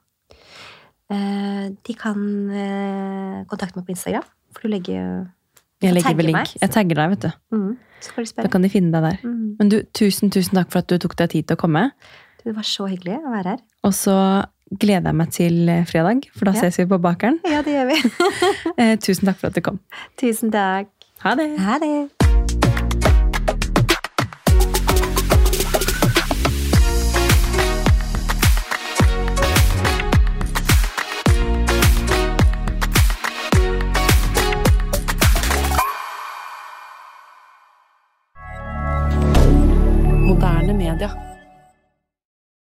B: Eh, de kan eh, kontakte meg på Instagram. For du legger
A: Jeg legger vel link. Jeg tagger deg, vet du.
B: mm,
A: Da kan de finne deg der.
B: Mm.
A: Men du, tusen, tusen takk for at du tok deg tid til å komme.
B: Det var så hyggelig å være her.
A: Og så gleder jeg meg til eh, fredag, for da
B: Ja.
A: ses vi på bakeren.
B: Ja, det gjør vi.
A: Eh, tusen takk for at du kom.
B: Tusen takk.
A: Ha det!
B: Ha det.